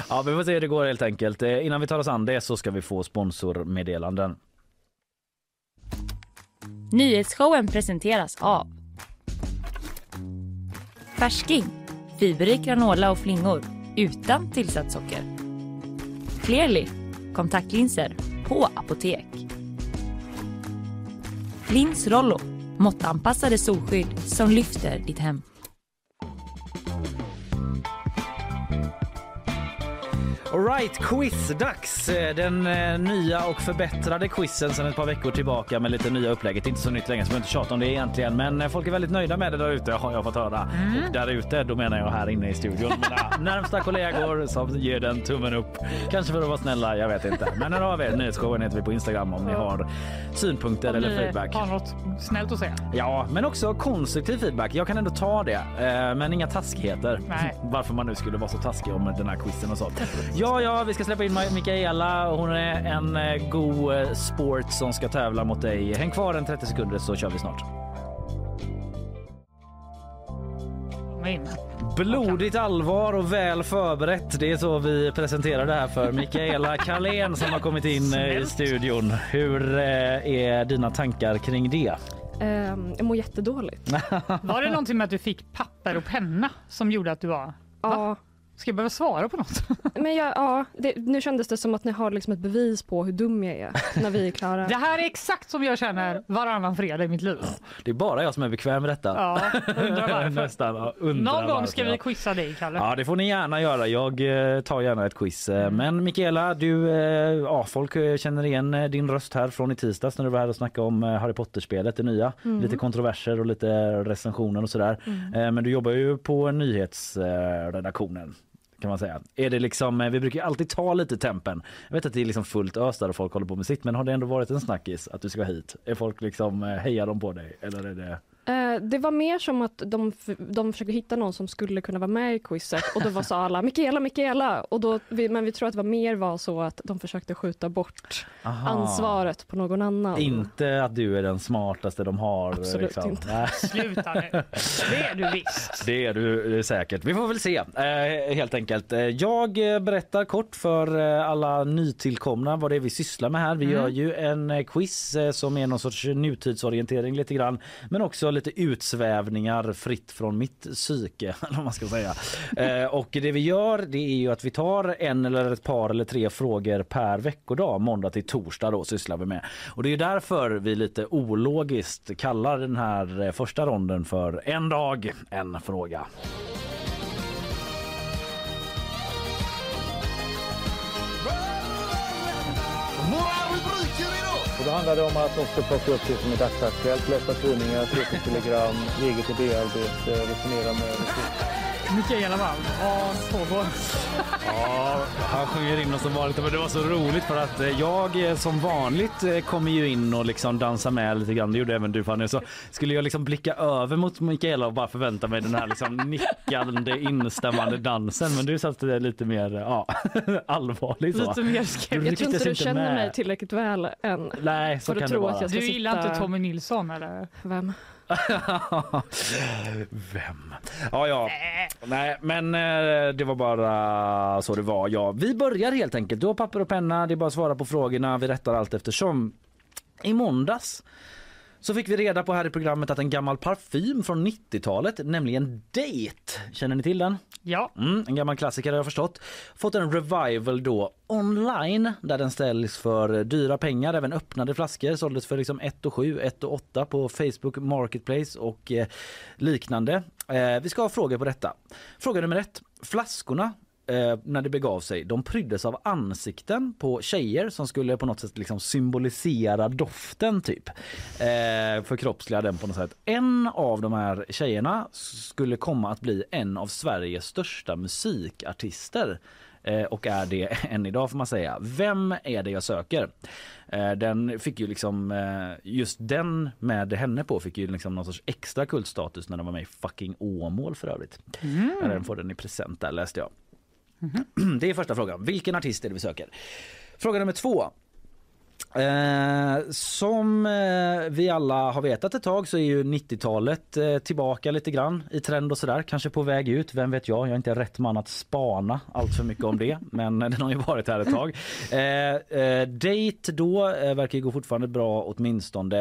Ja, vi får se hur det går helt enkelt. Eh, Innan vi tar oss an det så ska vi få sponsormeddelanden. Nyhetsshowen presenteras av Färsking, fiberrik granola och flingor utan tillsatt socker. Clearly, kontaktlinser på apotek. Lins Rollo, måttanpassade solskydd som lyfter ditt hem. Alright, quizdags! Eh, Den eh, nya och förbättrade quizen sedan ett par veckor tillbaka med lite nya upplägget. Inte så nytt längre så vi inte tjata om det egentligen. Men eh, folk är väldigt nöjda med det där ute har jag fått höra. Och där ute, då menar jag här inne i studion. Mina närmsta kollegor som ger den tummen upp. Kanske för att vara snälla, jag vet inte. Men här har vi nyhetsshowen heter vi på Instagram om ni har synpunkter Om eller ni feedback. har något snällt att säga. Ja, men också konstruktiv feedback. Jag kan ändå ta det, eh, men inga taskigheter. Nej. Varför man nu skulle vara så taskig om den här quizen och så. Ja, ja, vi ska släppa in Mikaela. Hon är en eh, god eh, sport som ska tävla mot dig. Häng kvar en 30 sekunder så kör vi snart. Men, Blodigt allvar och väl förberett. Det är så vi presenterar det här för Mikaela Carlén som har kommit in eh, i Snällt. studion. Hur är dina tankar kring det? Ehm, jag mår jättedåligt. var det någonting med att du fick papper och penna som gjorde att du var... Ja, Ska jag behöva svara på något? men jag, ja, det, nu kändes det som att ni har liksom ett bevis på hur dum jag är när vi är klara. Det här är exakt som jag känner varannan fredag i mitt liv. Det är bara jag som är bekväm med detta. Ja, undrar varför. Nästan. ja, undrar Någon gång varför, ska ja. vi quizza dig, Kalle. Ja, det får ni gärna göra. Jag eh, tar gärna ett quiz. Eh, Mm. Men Mikaela, du, eh, ja, folk känner igen din röst här från i tisdags när du var här och snackade om Harry Potter-spelet, det nya. Mm. Lite kontroverser och lite recensioner och sådär. Eh, Men du jobbar ju på nyhetsredaktionen. Kan man säga. Är det liksom, eh, vi brukar ju alltid ta lite tempen. Jag vet att det är liksom fullt ös där och folk håller på med sitt men har det ändå varit en snackis att du ska hit? Är folk liksom, eh, hejar de på dig eller är det? Eh, det var mer som att de, de försökte hitta någon som skulle kunna vara med i quizet och då var sa alla Mikaela, Mikaela. Och då, men vi tror att det var mer var så att de försökte skjuta bort Aha. ansvaret på någon annan. Inte att du är den smartaste de har. Absolut inte. Nej. Sluta nu. Det är du visst. Det är du säkert. Vi får väl se eh, helt enkelt. Eh, Jag berättar kort för alla nytillkomna vad det är vi sysslar med här. Vi gör ju en quiz som är någon sorts nutidsorientering lite grann, men också lite utsvävningar fritt från mitt psyke eller man ska säga. Eh, Och det vi gör det är ju att vi tar en eller ett par eller tre frågor per veckodag, måndag till torsdag då sysslar vi med. Och det är därför vi lite ologiskt kallar den här eh, första ronden för en dag, en fråga. Då handlar det om att också plocka upp det som är dagsaktuellt, läsa tidningar, TT-telegram, eget idéarbete, eh, resonera med Mikaela Wall, vad pågår? Ja, han sjunger in oss som vanligt. Men det var så roligt för att eh, jag eh, som vanligt eh, kommer ju in och liksom dansar med lite grann. Det gjorde även du Fanny. Så skulle jag liksom blicka över mot Mikaela och bara förvänta mig den här liksom nickande instämmande dansen. Men du satt eh, lite mer ja, allvarlig så. Lite mer skeptisk. Jag tror inte du känner med. mig tillräckligt väl än. Nej, så För att kan det tro vara. att jag ska Du gillar sitta- inte Tommy Nilsson eller? Vem? Vem? Ja, ja. Nej, men eh, det var bara så det var. Ja, vi börjar helt enkelt. Du har papper och penna. Det är bara att svara på frågorna. Vi rättar allt eftersom. I måndags så fick vi reda på här i programmet att en gammal parfym från 90-talet, nämligen Date, känner ni till den? Ja. Mm, en gammal klassiker har jag förstått. Fått en revival då online där den säljs för dyra pengar. Även öppnade flaskor såldes för liksom 1 och 7, 1 och 8 på Facebook Marketplace och eh, liknande. Eh, vi ska ha frågor på detta. Fråga nummer ett. Flaskorna eh, när det begav sig, de pryddes av ansikten på tjejer som skulle på något sätt liksom symbolisera doften typ. Eh, förkroppsliga den på något sätt. En av de här tjejerna skulle komma att bli en av Sveriges största musikartister eh, och är det än idag får man säga. Vem är det jag söker? Eh, Den fick ju liksom, eh, just den med henne på fick ju liksom någon sorts extra kultstatus när den var med i fucking Åmål för övrigt. Ja, Den får den i present där läste jag. Mm -hmm. Det är första frågan. Vilken artist är det vi söker? Fråga nummer två. Eh, som eh, vi alla har vetat ett tag så är ju 90-talet eh, tillbaka lite grann i trend och sådär. Kanske på väg ut, vem vet jag. Jag är inte rätt man att spana allt för mycket om det. men den har ju varit här ett tag. Eh, eh, Date då eh, verkar ju gå fortfarande bra åtminstone.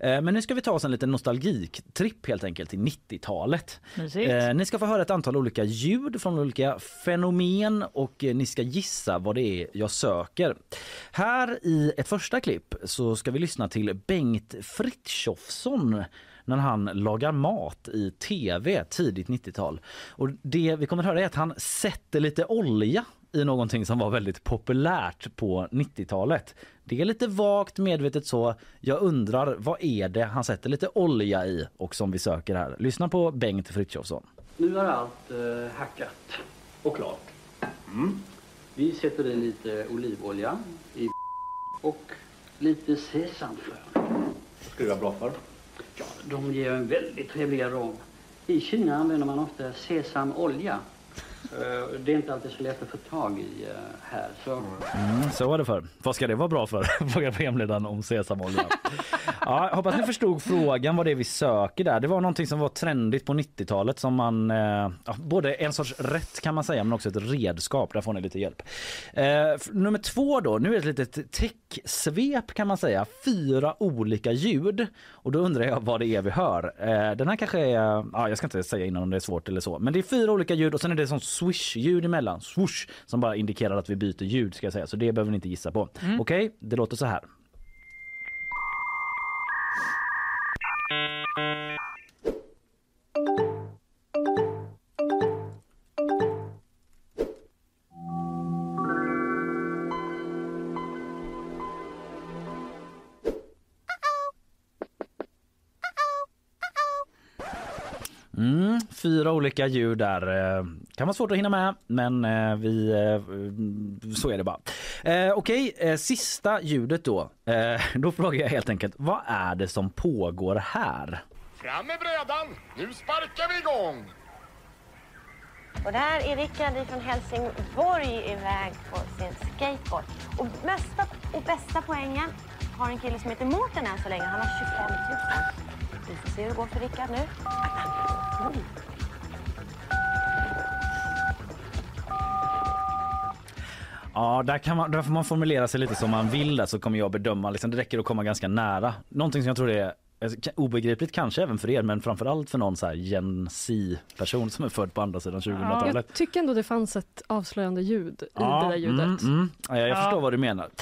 Eh, men nu ska vi ta oss en liten nostalgiktripp helt enkelt till 90-talet. Mysigt. Eh, ni ska få höra ett antal olika ljud från olika fenomen och ni ska gissa vad det är jag söker. Här i ett första klipp så ska vi lyssna till Bengt Frithiofsson när han lagar mat i tv tidigt 90-tal. Och det vi kommer att höra är att han sätter lite olja i någonting som var väldigt populärt på 90-talet. Det är lite vagt medvetet så. Jag undrar vad är det han sätter lite olja i och som vi söker här. Lyssna på Bengt Frithiofsson. Nu är allt eh, hackat och klart. Mm. Vi sätter i lite olivolja och lite sesamfrön. Vad ska det vara bra för? Ja, de ger en väldigt trevlig arom. I Kina använder man ofta sesamolja. Eh, Det är inte alltid så lätt att få tag i eh, här. Så Mm, så var det för. Vad ska det vara bra för? Frågar programledaren om sesamolja. ja, hoppas ni förstod frågan vad det är vi söker där. Det var någonting som var trendigt på 90-talet som man, eh, både en sorts rätt kan man säga men också ett redskap. Där får ni lite hjälp. Eh, nummer två då, nu är det ett litet täcksvep kan man säga. Fyra olika ljud och då undrar jag vad det är vi hör. Eh, den här kanske är, ja, jag ska inte säga innan om det är svårt eller så, men det är fyra olika ljud och sen är det sånt swish-ljud emellan. Swoosh, som bara indikerar att vi byter ljud ska jag säga, så det behöver ni inte gissa på. Okej, det låter så här. Fyra olika ljud där. Eh, Kan vara svårt att hinna med, men eh, vi, eh, så är det bara. Eh, Okej, sista ljudet då. Eh, då frågar jag helt enkelt, vad är det som pågår här? Fram med brädan! Nu sparkar vi igång! Och där är Rickard från Helsingborg iväg på sin skateboard. Och mesta och bästa poängen har en kille som heter Mårten än så länge. Han har 25 000. Vi får se hur det går för Rickard nu. Ja, där, kan man, där får man formulera sig lite som man vill där, så kommer jag bedöma. Liksom, det räcker att komma ganska nära. Någonting som jag tror är obegripligt kanske även för er men framförallt för någon så här Gen Z-person som är född på andra sidan 2000-talet. Jag tycker ändå det fanns ett avslöjande ljud i det där ljudet. Mm, mm. Ja, jag Ja. förstår vad du menar.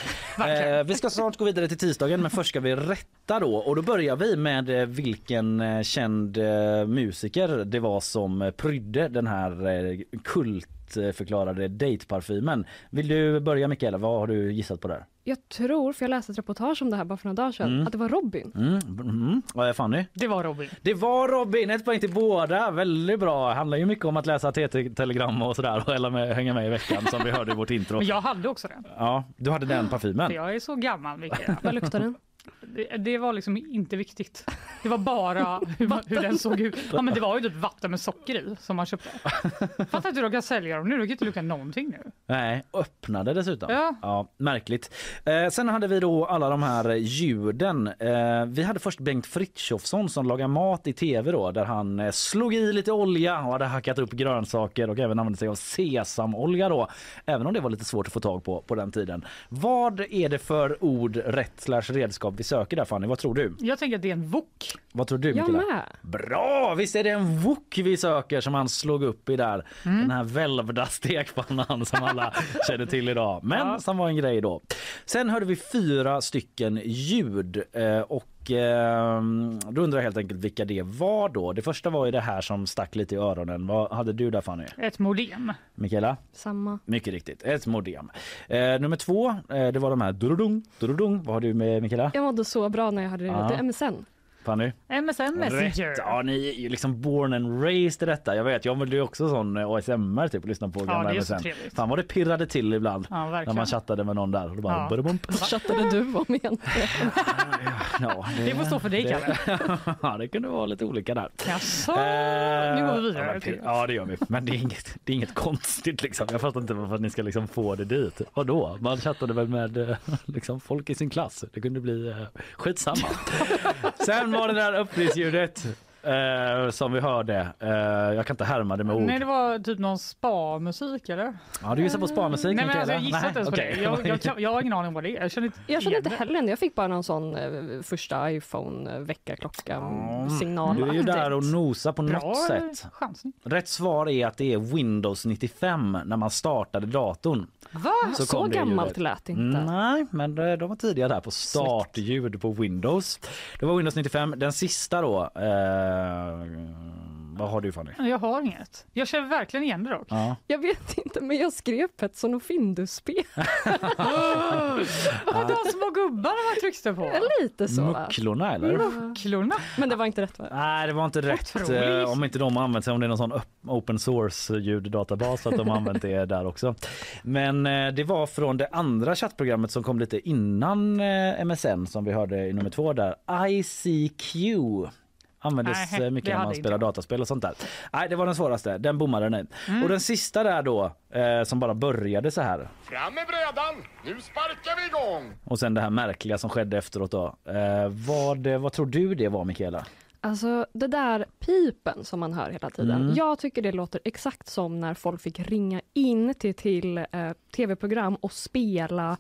Eh, vi ska snart gå vidare till tisdagen men först ska vi rätta då och då börjar vi med eh, vilken eh, känd eh, musiker det var som prydde den här kultförklarade dateparfymen. Vill du börja Mikaela? Vad har du gissat på där? Jag tror, för jag läste ett reportage om det här bara för några dagar sedan, Mm. att det var Robin. Mm, mm. Vad är Fanny? Det var Robin. Det var Robin, ett poäng till båda. Väldigt bra. Det handlar ju mycket om att läsa TT-telegram och sådär och hänga med, hänga med i veckan som vi hörde i vårt intro. Men jag hade också den. Ja, du hade den parfymen. För jag är så gammal Mikaela. Vad luktar den? Det, det var liksom inte viktigt. Det var bara hur, hur den såg ut. Ja, men det var ju typ vatten med socker i som man köpte. Fattar inte hur de kan sälja dem nu. De kan inte lukta någonting nu. Nej, öppnade dessutom. Ja. märkligt. Eh, sen hade vi då alla de här ljuden. Eh, vi hade först Bengt Frithiofsson som lagar mat i tv då där han eh, slog i lite olja och hade hackat upp grönsaker och även använde sig av sesamolja då. Även om det var lite svårt att få tag på på den tiden. Vad är det för ord, rätt slash redskap vi söker där Fanny? Vad tror du? Jag tänker att det är en wok. Vad tror du Mikaela? Bra! Visst är det en wok vi söker som han slog upp i där. Den här välvda stekpannan som alla känner till idag. Men Ja. som var en grej då. Sen hörde vi fyra stycken ljud eh, och Och eh, då undrar jag helt enkelt vilka det var då. Det första var ju det här som stack lite i öronen. Vad hade du där Fanny? Ett modem. Mikaela? Samma. Mycket riktigt, ett modem. Eh, nummer två, eh, det var de här durudung, durudung. Vad har du med Mikaela? Jag mådde så bra när jag hade det. MSN. Fanny? MSN Messenger. Rätt. Ja, ni är ju liksom born and raised i detta. Jag vet, jag var ju också sån eh, ASMR typ och lyssnade på Ja, gamla det är så MSN. trevligt. Fan vad det pirrade till ibland Ja, när man chattade med någon där. Och då bara Ja. Vad chattade du om egentligen? Ja, Det får stå för dig, Kalle. ja, det kunde vara lite olika där. Jaså? Eh, Nu går vi ja, vidare. men- till- Ja det gör vi. Men det är inget, det är inget konstigt liksom. Jag fattar inte varför ni ska liksom få det dit. Vadå? Man chattade väl med eh, liksom, folk i sin klass. Det kunde bli eh, skitsamma. Sen var det där öppningsljudet eh, som vi hörde. Eh, jag kan inte härma det med ord. Nej, det var typ någon spa-musik eller? Ja, du gissar på sparmusik Nej, men alltså, jag gissar inte ens på okej. det. Jag, jag, jag har ingen aning vad det är. Jag känner inte Jag känner inte heller det. Jag fick bara någon sån eh, första iPhone eh, signal. Du är ju där och nosar på Bra något sätt. chansning. Rätt svar är att det är Windows 95 när man startade datorn. Va? Så Så, det gammalt ljudet. lät det inte. Nej, men de de var tidiga där på startljud på Windows. Det var Windows 95. Den sista då. Eh, vad har du Fanny? Jag har inget. Jag känner verkligen igen det dock. Ja. Jag vet inte, men jag skrev Petson och Findus-spel. Vad de små gubbarna man tryckte på? Lite så. Mucklorna eller? Klorna? Men det var inte rätt va? Nej, det var inte rätt. Otroligt. eh, Om inte de har använt sig om det är någon sån open source ljuddatabas att de har använt det där också. Men eh, det var från det andra chattprogrammet som kom lite innan eh, MSN som vi hörde i nummer två där. ICQ. Användes Nej, eh, mycket när man spelar inte dataspel och sånt där. Nej, det var den svåraste. Den bommade ni. Och den sista där då, eh, som bara började så här. Fram med brädan! Nu sparkar vi igång! Och sen det här märkliga som skedde efteråt då. Eh, vad, vad tror du det var Mikaela? Alltså det där pipen som man hör hela tiden. Mm. Jag tycker det låter exakt som när folk fick ringa in till, till eh, tv-program och spela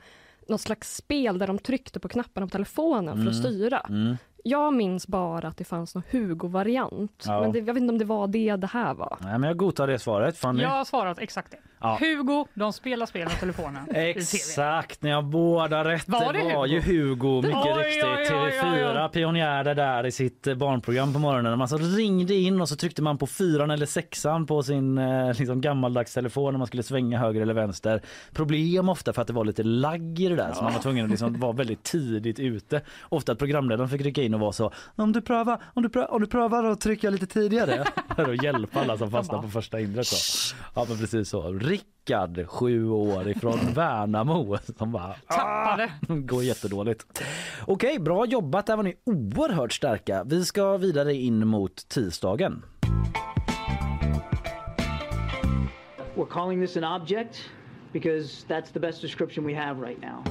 något slags spel där de tryckte på knapparna på telefonen för att styra. Mm. Jag minns bara att det fanns någon Hugo-variant. Ja. Men det, jag vet inte om det var det det här var. Nej, men jag godtar det svaret. Fanny? Jag har svarat exakt det. Ja. Hugo, de spelar spel med telefonen. Exakt, ni har båda rätt. Var det var ju Hugo, mycket Oj, riktigt. oj, oj, oj, TV4 oj. pionjärade där i sitt eh, barnprogram på morgonen. Man så ringde in och så tryckte man på fyran eller sexan på sin eh, liksom gammaldags telefon när man skulle svänga höger eller vänster. Problem ofta för att det var lite lagg i det där så man var tvungen att liksom vara väldigt tidigt ute. Ofta att programledaren fick rycka in och vara så om du prövar, om du prövar, om du prövar att trycka lite tidigare för att hjälpa alla som fastnar på första hindret. Så. Ja men precis så. Rickard, sju år ifrån Värnamo som bara Tappade. går jättedåligt. Okej, bra jobbat. Där var ni oerhört starka. Vi ska vidare in mot tisdagen. We're calling this an object because that's the best description we have right now.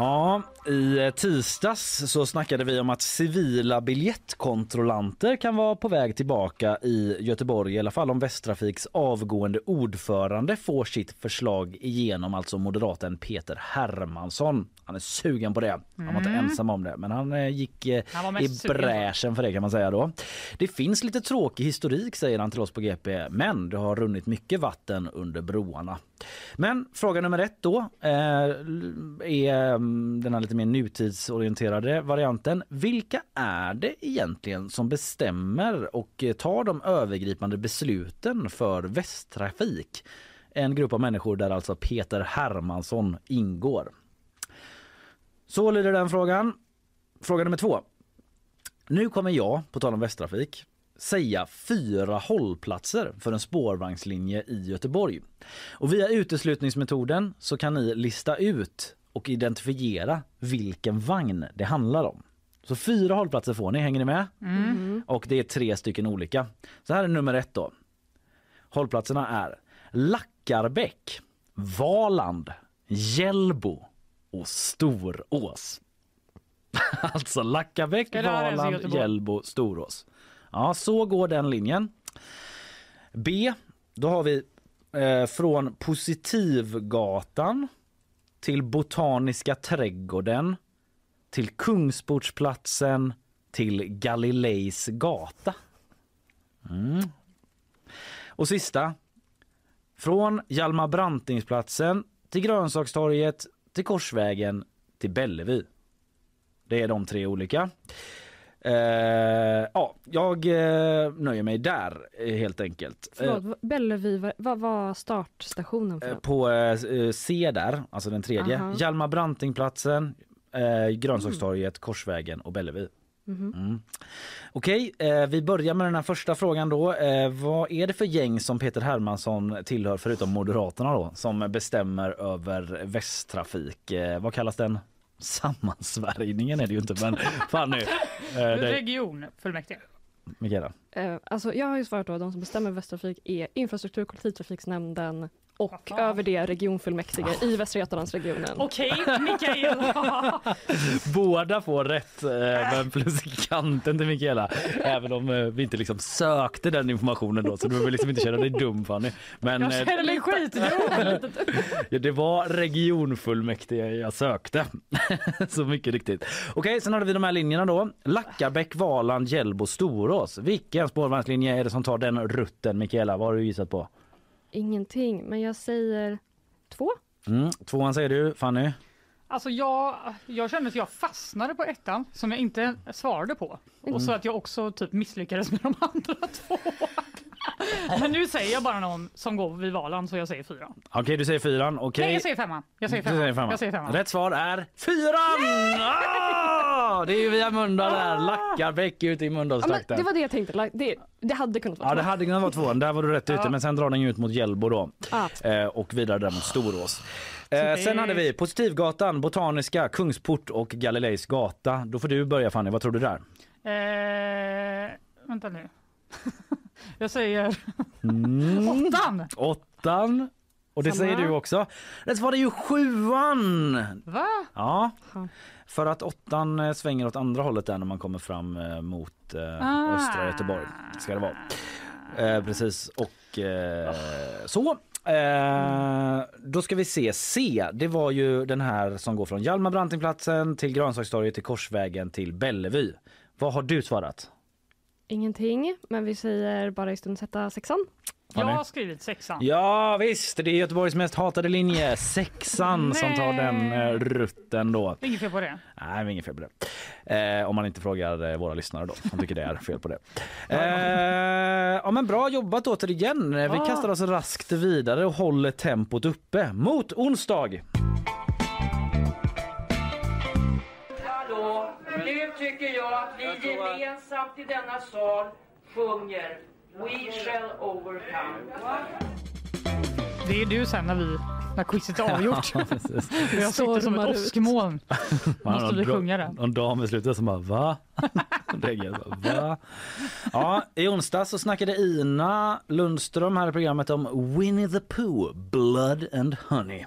Ja, i tisdags så snackade vi om att civila biljettkontrollanter kan vara på väg tillbaka i Göteborg, i alla fall om Västtrafiks avgående ordförande får sitt förslag igenom, alltså moderaten Peter Hermansson. Han är sugen på det. Han var inte Mm. ensam om det, men han eh, gick eh, Han i bräschen för det kan man säga då. Det finns lite tråkig historik säger han till oss på GP, men det har runnit mycket vatten under broarna. Men fråga nummer ett då eh, är mm, den här lite mer nutidsorienterade varianten. Vilka är det egentligen som bestämmer och eh, tar de övergripande besluten för Västtrafik? En grupp av människor där alltså Peter Hermansson ingår. Så lyder den frågan. Fråga nummer två. Nu kommer jag, på tal om Västtrafik, säga fyra hållplatser för en spårvagnslinje i Göteborg. Och via uteslutningsmetoden så kan ni lista ut och identifiera vilken vagn det handlar om. Så fyra hållplatser får ni, hänger ni med? Mm. Och det är tre stycken olika. Så här är nummer ett då. Hållplatserna är Lackarbäck, Valand, Hjällbo och Storås. alltså Lackarbäck, Valand? Hjällbo, Storås. Ja, så går den linjen. B, då har vi eh, från Positivgatan till Botaniska trädgården till Kungsportsplatsen till Galileis gata. Mm. Och sista. Från Hjalmar Brantingsplatsen till Grönsakstorget till Korsvägen till Bellevue. Det är de tre olika. Eh, ja, jag eh, nöjer mig där eh, helt enkelt. Förlåt, vad- Bellevue, vad- var startstationen för Eh, på eh, C där, alltså den tredje. Aha. Hjalmar Brantingplatsen, eh, Grönsakstorget, Korsvägen och Bellevue. Mhm. Mm. Okej, eh, vi börjar med den här första frågan då. Eh, vad är det för gäng som Peter Hermansson tillhör förutom Moderaterna då som bestämmer över Västtrafik? Eh, vad kallas den? Sammansvärjningen är det ju inte men fan nu. Eh, det, Regionfullmäktige. Mikaela. Eh, alltså jag har ju svarat då att de som bestämmer Västtrafik är infrastruktur och kollektivtrafiksnämnden och över det regionfullmäktige i Västra Götalandsregionen. Okej, Mikaela. Båda får rätt eh, men plus kanten till Mikaela. Även om eh, vi inte liksom sökte den informationen då så du behöver liksom inte känna dig dum Fanny. Men Jag eh, känner mig skitdum. ja, det var regionfullmäktige jag sökte. så mycket riktigt. Okej, sen hade vi de här linjerna då. Lackarbäck, Valand, Hjällbo, Storås. Vilken spårvagnslinje är det som tar den rutten Mikaela? Vad har du gissat på? Ingenting, men jag säger två. Mm, tvåan säger du, Fanny. Alltså jag, jag kände att jag fastnade på ettan som jag inte svarade på. Och så att jag också typ misslyckades med de andra två. Men nu säger jag bara någon som går vid Valand så jag säger fyra. Okej, du säger fyran. Okej. Nej, jag säger femman. Jag säger Du femman. säger femman. Jag säger femman. Rätt svar är fyran! Ah! Det är ju via Mölndal där. Lackarbäck ute i Ja, men Mölndalstrakten. det var det jag tänkte. Like, Det, det hade kunnat vara Ja, det hade kunnat vara tvåan. Där var du rätt ute. Ja. Men sen drar den ju ut mot Hjällbo då. Ah. Eh, och vidare där mot Storås. Eh, sen hade vi Positivgatan, Botaniska, Kungsport och Galileis gata. Då får du börja Fanny. Vad tror du där? Eh, vänta nu. jag säger Mm. åttan. Åttan. Och det Samma. säger du också. Rätt svar är ju sjuan! Va? Ja. Ja. För att åttan eh, svänger åt andra hållet där när man kommer fram eh, mot eh, Ah. östra Göteborg. Ska det vara. Eh, precis. Och eh, så. Eh, då ska vi se. C, det var ju den här som går från Hjalmar Brantingplatsen till Grönsakstorget till Korsvägen till Bellevue. Vad har du svarat? Ingenting, men vi säger bara i stund sätta sexan. Har Jag har skrivit sexan. Ja visst, det är Göteborgs mest hatade linje, sexan som tar den eh, rutten då. Det är Inget fel på det. Nej, är inget fel på det. Eh, om man inte frågar eh, våra lyssnare då. De tycker det är fel på det. Eh, ja, men bra jobbat återigen. Eh, Vi Ja. kastar oss raskt vidare och håller tempot uppe mot onsdag. Nu tycker jag att vi gemensamt i denna sal sjunger We shall overcome. Det är du sen när vi när quizet är avgjort. Ja, jag sitter som ett åskmoln. Måste vi sjunga den? Någon dam i slutet som bara va? Bara, va? Ja, I onsdag så snackade Ina Lundström här i programmet om Winnie the Pooh, Blood and Honey.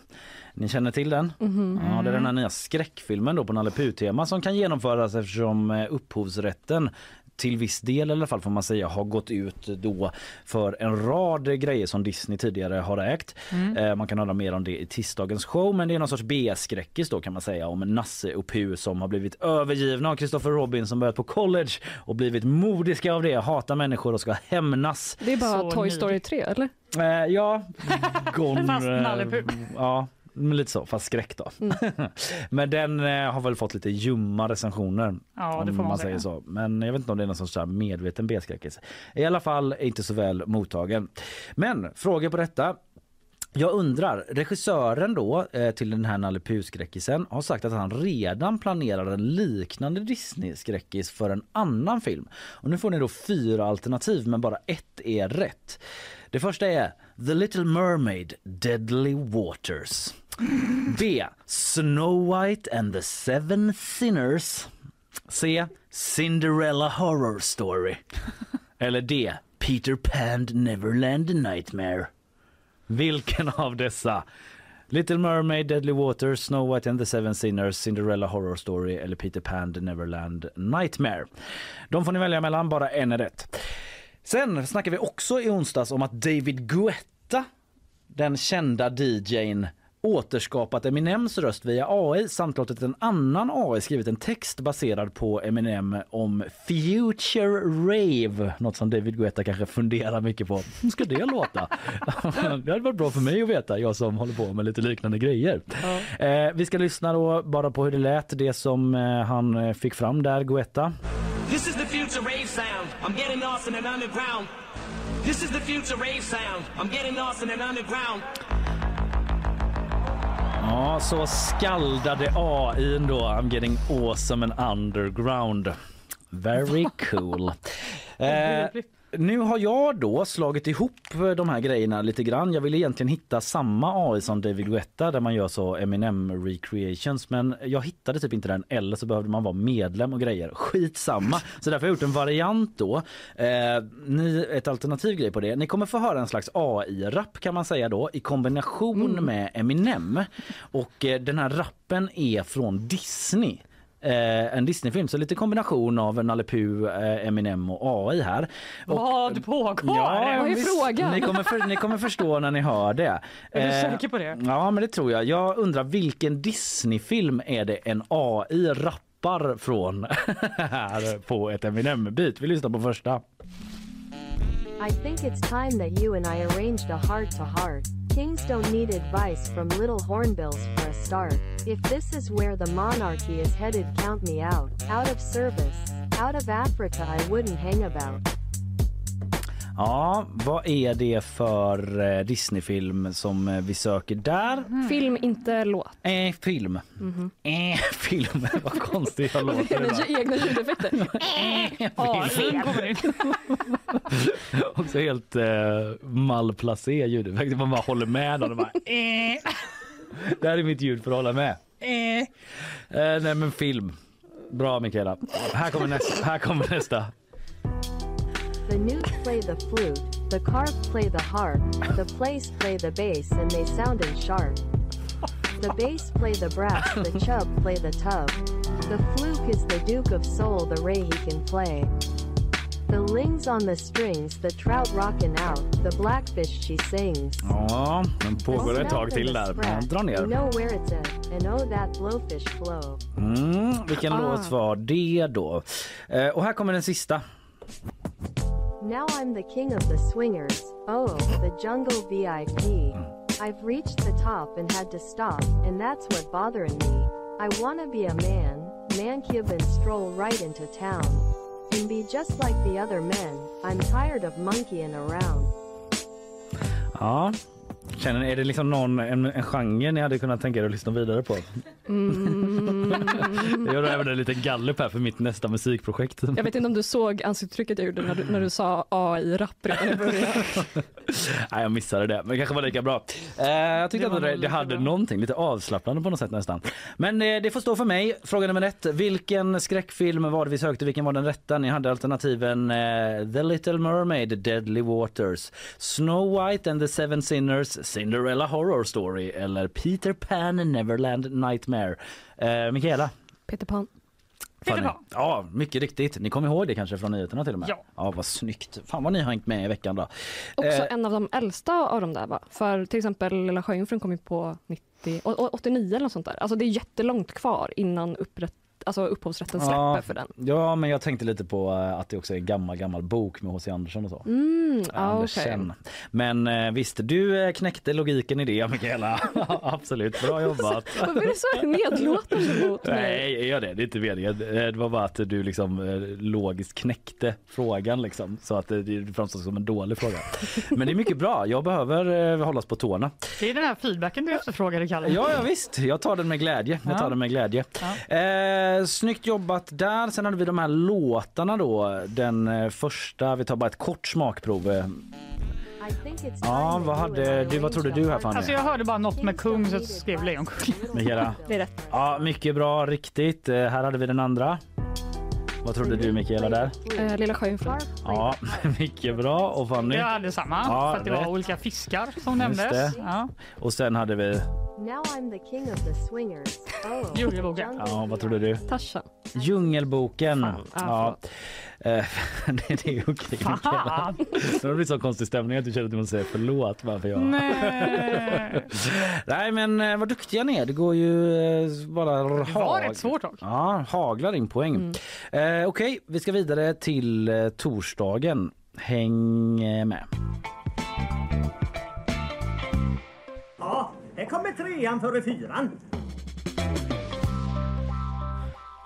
Ni känner till den? Ja, det är den här nya skräckfilmen då på Nalle Puh-tema som kan genomföras eftersom eh, upphovsrätten till viss del i alla fall får man säga har gått ut då för en rad grejer som Disney tidigare har ägt. Eh, man kan höra mer om det i tisdagens show men det är någon sorts B-skräckis då kan man säga om Nasse och Puh som har blivit övergivna av Christopher Robin som börjat på college och blivit modiska av det, hatar människor och ska hämnas. Det är bara Så Toy. Story 3, eller? Eh, ja, Gon, Fast Nalle Puh. Ja, men lite så, fast skräck då. men den eh, har väl fått lite ljumma recensioner. Ja, det får man säger säga. så. Men jag vet inte om det är någon sorts medveten B-skräckis. I alla fall inte så väl mottagen. Men frågor på detta. Jag undrar, regissören då eh, till den här Nalle har sagt att han redan planerar en liknande Disney-skräckis för en annan film. Och nu får ni då fyra alternativ men bara ett är rätt. Det första är The Little Mermaid Deadly Waters. B. Snow White and the Seven Sinners. C. Cinderella Horror Story. Eller D. Peter Pan Neverland Nightmare. Vilken av dessa? Little Mermaid, Deadly Waters, Snow White and the Seven Sinners, Cinderella Horror Story eller Peter Pan The Neverland Nightmare. De får ni välja mellan, bara en är rätt. Sen snackar vi också i onsdags om att David Guetta, den kända DJn återskapat Eminems röst via AI samt låtit en annan AI skrivit en text baserad på Eminem om Future Rave. Något som David Guetta kanske funderar mycket på. Hur ska det låta? det hade varit bra för mig att veta, jag som håller på med lite liknande grejer. Eh, vi ska lyssna då bara på hur det lät, det som eh, han eh, fick fram där, Guetta. This is the future rave sound. I'm getting lost in an underground. This is the future rave sound. I'm getting lost in an underground. Ja, så skaldade AI då. I'm getting awesome and underground. Very cool. eh, nu har jag då slagit ihop de här grejerna lite grann. Jag vill egentligen hitta samma AI som David Guetta där man gör så Eminem recreations men jag hittade typ inte den eller så behövde man vara medlem och grejer. Skitsamma. Så därför har jag gjort en variant då. Eh, ni, ett alternativ grej på det. Ni kommer få höra en slags AI-rap kan man säga då i kombination med Eminem. Och eh, den här rappen är från Disney. Eh, en Disneyfilm, så lite kombination av Nalle Puh, eh, Eminem och AI här. Och, Vad pågår? Ja, Vad är visst. frågan? Ni kommer, för, ni kommer förstå när ni hör det. Är du Eh, säker på det? Ja, men det tror jag. Jag undrar vilken Disneyfilm är det en AI rappar från här på ett Eminem-beat? Vi lyssnar på första. I think it's time that you and I arranged a heart to heart. Kings don't need advice from little hornbills for a start. If this is where the monarchy is headed, count me out. Out of service, out of Africa, I wouldn't hang about. Ja, vad är det för eh, Disneyfilm som eh, vi söker där? Film, inte låt. Eh, film. Mhm. Eh, film. vad konstigt jag låter. Hennes ibland. egna ljudeffekter. AI kommer in. Också helt eh, malplacé ljudeffekt. Man bara håller med och bara eh. Det här är mitt ljud för att hålla med. Eh. Eh, nej men film. Bra Mikaela. Här kommer nästa. Här kommer nästa. The newt play the flute, the carp play the harp, the place play the bass, and they sounding sharp. The bass play the brass, the chub play the tub. The fluke is the duke of soul, the ray he can play. The lings on the strings, the trout rockin' out, the blackfish she sings. Ja, den pågår ett tag till där. Man drar You ner. know where it's at, and oh that blowfish flow. Mm, vilken Ah. låt var det då? Eh, och här kommer den sista. Now I'm the king of the swingers. Oh, the jungle VIP. I've reached the top and had to stop, and that's what bothering me. I wanna be a man, man Cuban stroll right into town. And be just like the other men. I'm tired of monkeying around. Ja. Känner är det liksom någon, en, en genre ni hade kunnat tänka er att lyssna vidare på? Mm. Jag gör även en liten gallup här för mitt nästa musikprojekt. Jag vet inte om du såg ansiktsuttrycket jag gjorde när du, när du sa AI-rapp redan i början. Nej, jag missade det, men det kanske var lika bra. Eh, jag tyckte Det att det, det hade bra. någonting lite avslappnande på något sätt nästan. Men eh, det får stå för mig. Fråga nummer ett. Vilken skräckfilm var det vi sökte? Vilken var den rätta? Ni hade alternativen eh, The Little Mermaid, Deadly Waters, Snow White and the Seven Sinners, Cinderella Horror Story eller Peter Pan Neverland Nightmare. Eh, Mikaela? Peter Pan. Peter. Pan. Ja, mycket riktigt. Ni kommer ihåg det kanske från nyheterna till och med? Ja. Ja, vad snyggt. Fan vad ni har hängt med i veckan då. Också Eh, en av de äldsta av de där va? För till exempel Lilla Sjöjungfrun kom ju på 90, å- å- 89 eller något sånt där. Alltså det är jättelångt kvar innan upprätt, alltså upphovsrätten släpper Ja. för den. Ja, men jag tänkte lite på eh, att det också är en gammal, gammal bok med H.C. Andersson och så. Mm, ja, Anders okej. Känn. Men eh, visst, du eh, knäckte logiken i det, Mikaela. Absolut, bra jobbat. Varför är det så nedlåtande mot mig? Nej, jag gör det. Det är inte meningen. Det var bara att du liksom logiskt knäckte frågan liksom, så att det, framstår som en dålig fråga. Men det är mycket bra. Jag behöver eh, hållas på tårna. Det är den här feedbacken du efterfrågade, Kalle. Ja, ja visst. Jag tar den med glädje. Jag tar Ja. den med glädje. Eh, snyggt jobbat där. Sen hade vi de här låtarna då. Den eh, första, vi tar bara ett kort smakprov. Eh, Ja, vad hade du? Vad trodde du här Fanny? Alltså jag hörde bara något med kung så skrev lejonkung. Mikaela? Det är rätt. Ja, mycket bra, riktigt. Eh, här hade vi den andra. Vad trodde du Mikaela där? Eh, Lilla Sjöjungfrun. Ja, mycket bra. Och Fanny? Jag hade samma, Ja, för att det var rätt. olika fiskar som Just nämndes. det. Ja. Och sen hade vi... Now I'm the king of the swingers. Oh, Djungelboken. Ja, vad trodde du? Tarzan. Djungelboken. Fan, Ja. Eh, det, är okej. Fan. Det har blivit så konstig stämning att du känner att du måste säga förlåt varför jag... Nej. Nej men eh, vad duktiga ni är. Det går ju eh, bara Det var rätt svårt också. Ja, haglar in poäng. Eh, Okej, vi ska vidare till eh, torsdagen. Häng eh, med. Ja, här kommer trean före fyran.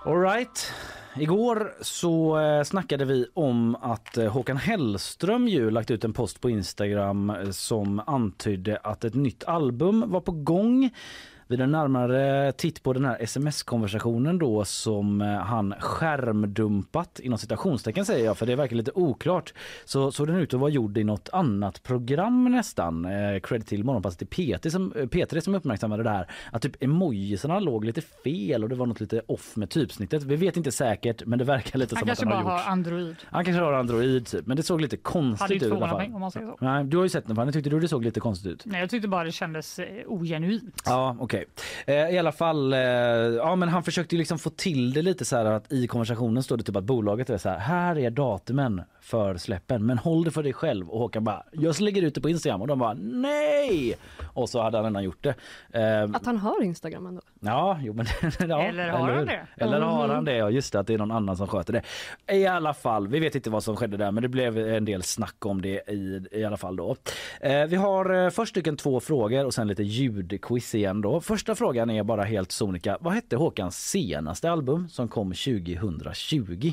All right. Igår så eh, snackade vi om att eh, Håkan Hellström ju lagt ut en post på Instagram eh, som antydde att ett nytt album var på gång. Vid en närmare titt på den här sms-konversationen då som eh, han skärmdumpat inom citationstecken säger jag för det verkar lite oklart så såg den ut att vara gjord i något annat program nästan. Eh, cred till Morgonpasset till P3 som, eh, P3 som uppmärksammade det här att typ emojisarna låg lite fel och det var något lite off med typsnittet. Vi vet inte säkert men det verkar lite Han som att kanske han bara har gjort. har Android. Han kanske har Android typ men det såg lite konstigt ut i alla fall. mig om man säger så. Nej, du har ju sett den, Fanny. tyckte du det såg lite konstigt ut? Nej, jag tyckte bara det kändes eh, ogenuint. Ja, okej. Okej. Okay. Eh, I alla fall, eh, ja men han försökte liksom få till det lite så här att i konversationen står det typ att bolaget är så här, här är datumen för släppen men håll det för dig själv och Håkan bara, jag lägger ut det på Instagram och de bara nej! Och så hade han redan gjort det. Eh, Att han har Instagram ändå. Ja, jo men ja, Eller har han hur? det? Eller har Mhm. han det? Ja, just det, att det är någon annan som sköter det. I alla fall, vi vet inte vad som skedde där, men det blev en del snack om det i, i alla fall då. Eh, vi har eh, först stycken två frågor och sen lite ljudquiz igen då. Första frågan är bara helt sonika. Vad hette Håkans senaste album som kom 2020?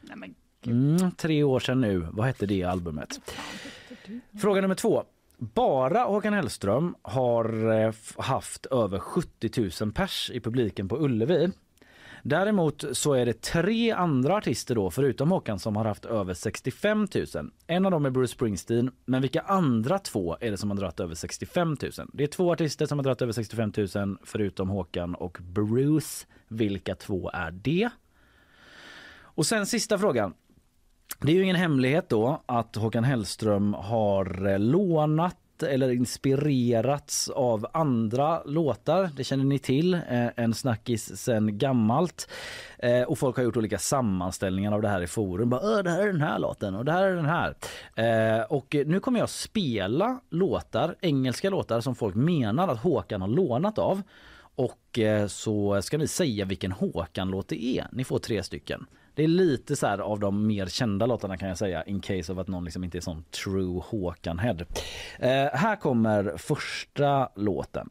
Nej, men Mm, tre år sedan nu. Vad hette det albumet? Fråga nummer två. Bara Håkan Hellström har eh, haft över 70 000 pers i publiken på Ullevi. Däremot så är det tre andra artister då förutom Håkan som har haft över 65 000. En av dem är Bruce Springsteen, men vilka andra två är det som har dragit över 65 000? Det är två artister som har dragit över 65 000 förutom Håkan och Bruce. Vilka två är det? Och sen sista frågan. Det är ju ingen hemlighet då att Håkan Hellström har eh, lånat eller inspirerats av andra låtar. Det känner ni till. Eh, en snackis sen gammalt. Eh, och folk har gjort olika sammanställningar av det här i forum. Bara, det här är den här låten och det här är den här. Och nu kommer jag spela låtar, engelska låtar som folk menar att Håkan har lånat av. Och så ska ni säga vilken Håkan-låt det är. Ni får tre stycken. Det är lite så här av de mer kända låtarna kan jag säga in case of att någon liksom inte är sån true Håkan-head. Eh, här kommer första låten.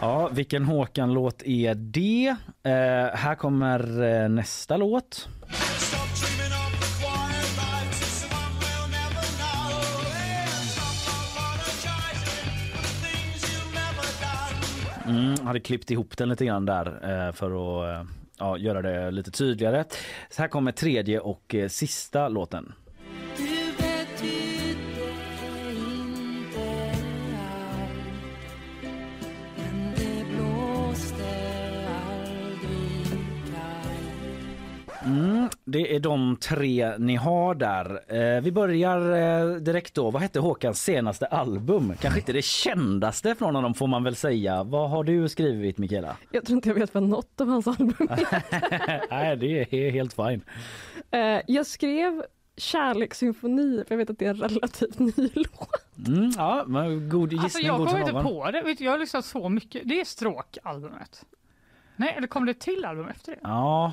Ja, vilken Håkan-låt är det? Eh, här kommer eh, nästa låt. Mm, hade klippt ihop den lite grann där eh, för att eh, ja, göra det lite tydligare. Så här kommer tredje och eh, sista låten. Det är de tre ni har där. Eh, vi börjar eh, direkt då. Vad hette Håkans senaste album? Kanske inte det kändaste från honom får man väl säga. Vad har du skrivit Mikaela? Jag tror inte jag vet vad något av hans album Nej, det är helt fine. Eh, Jag skrev Kärlekssymfoni, för jag vet att det är en relativt ny låt. Mm, ja, men god gissning. Alltså jag kommer inte någon. på det. Vet du, Jag har lyssnat så mycket. Det är stråkalbumet. Nej, eller kom det till album efter det? Ja,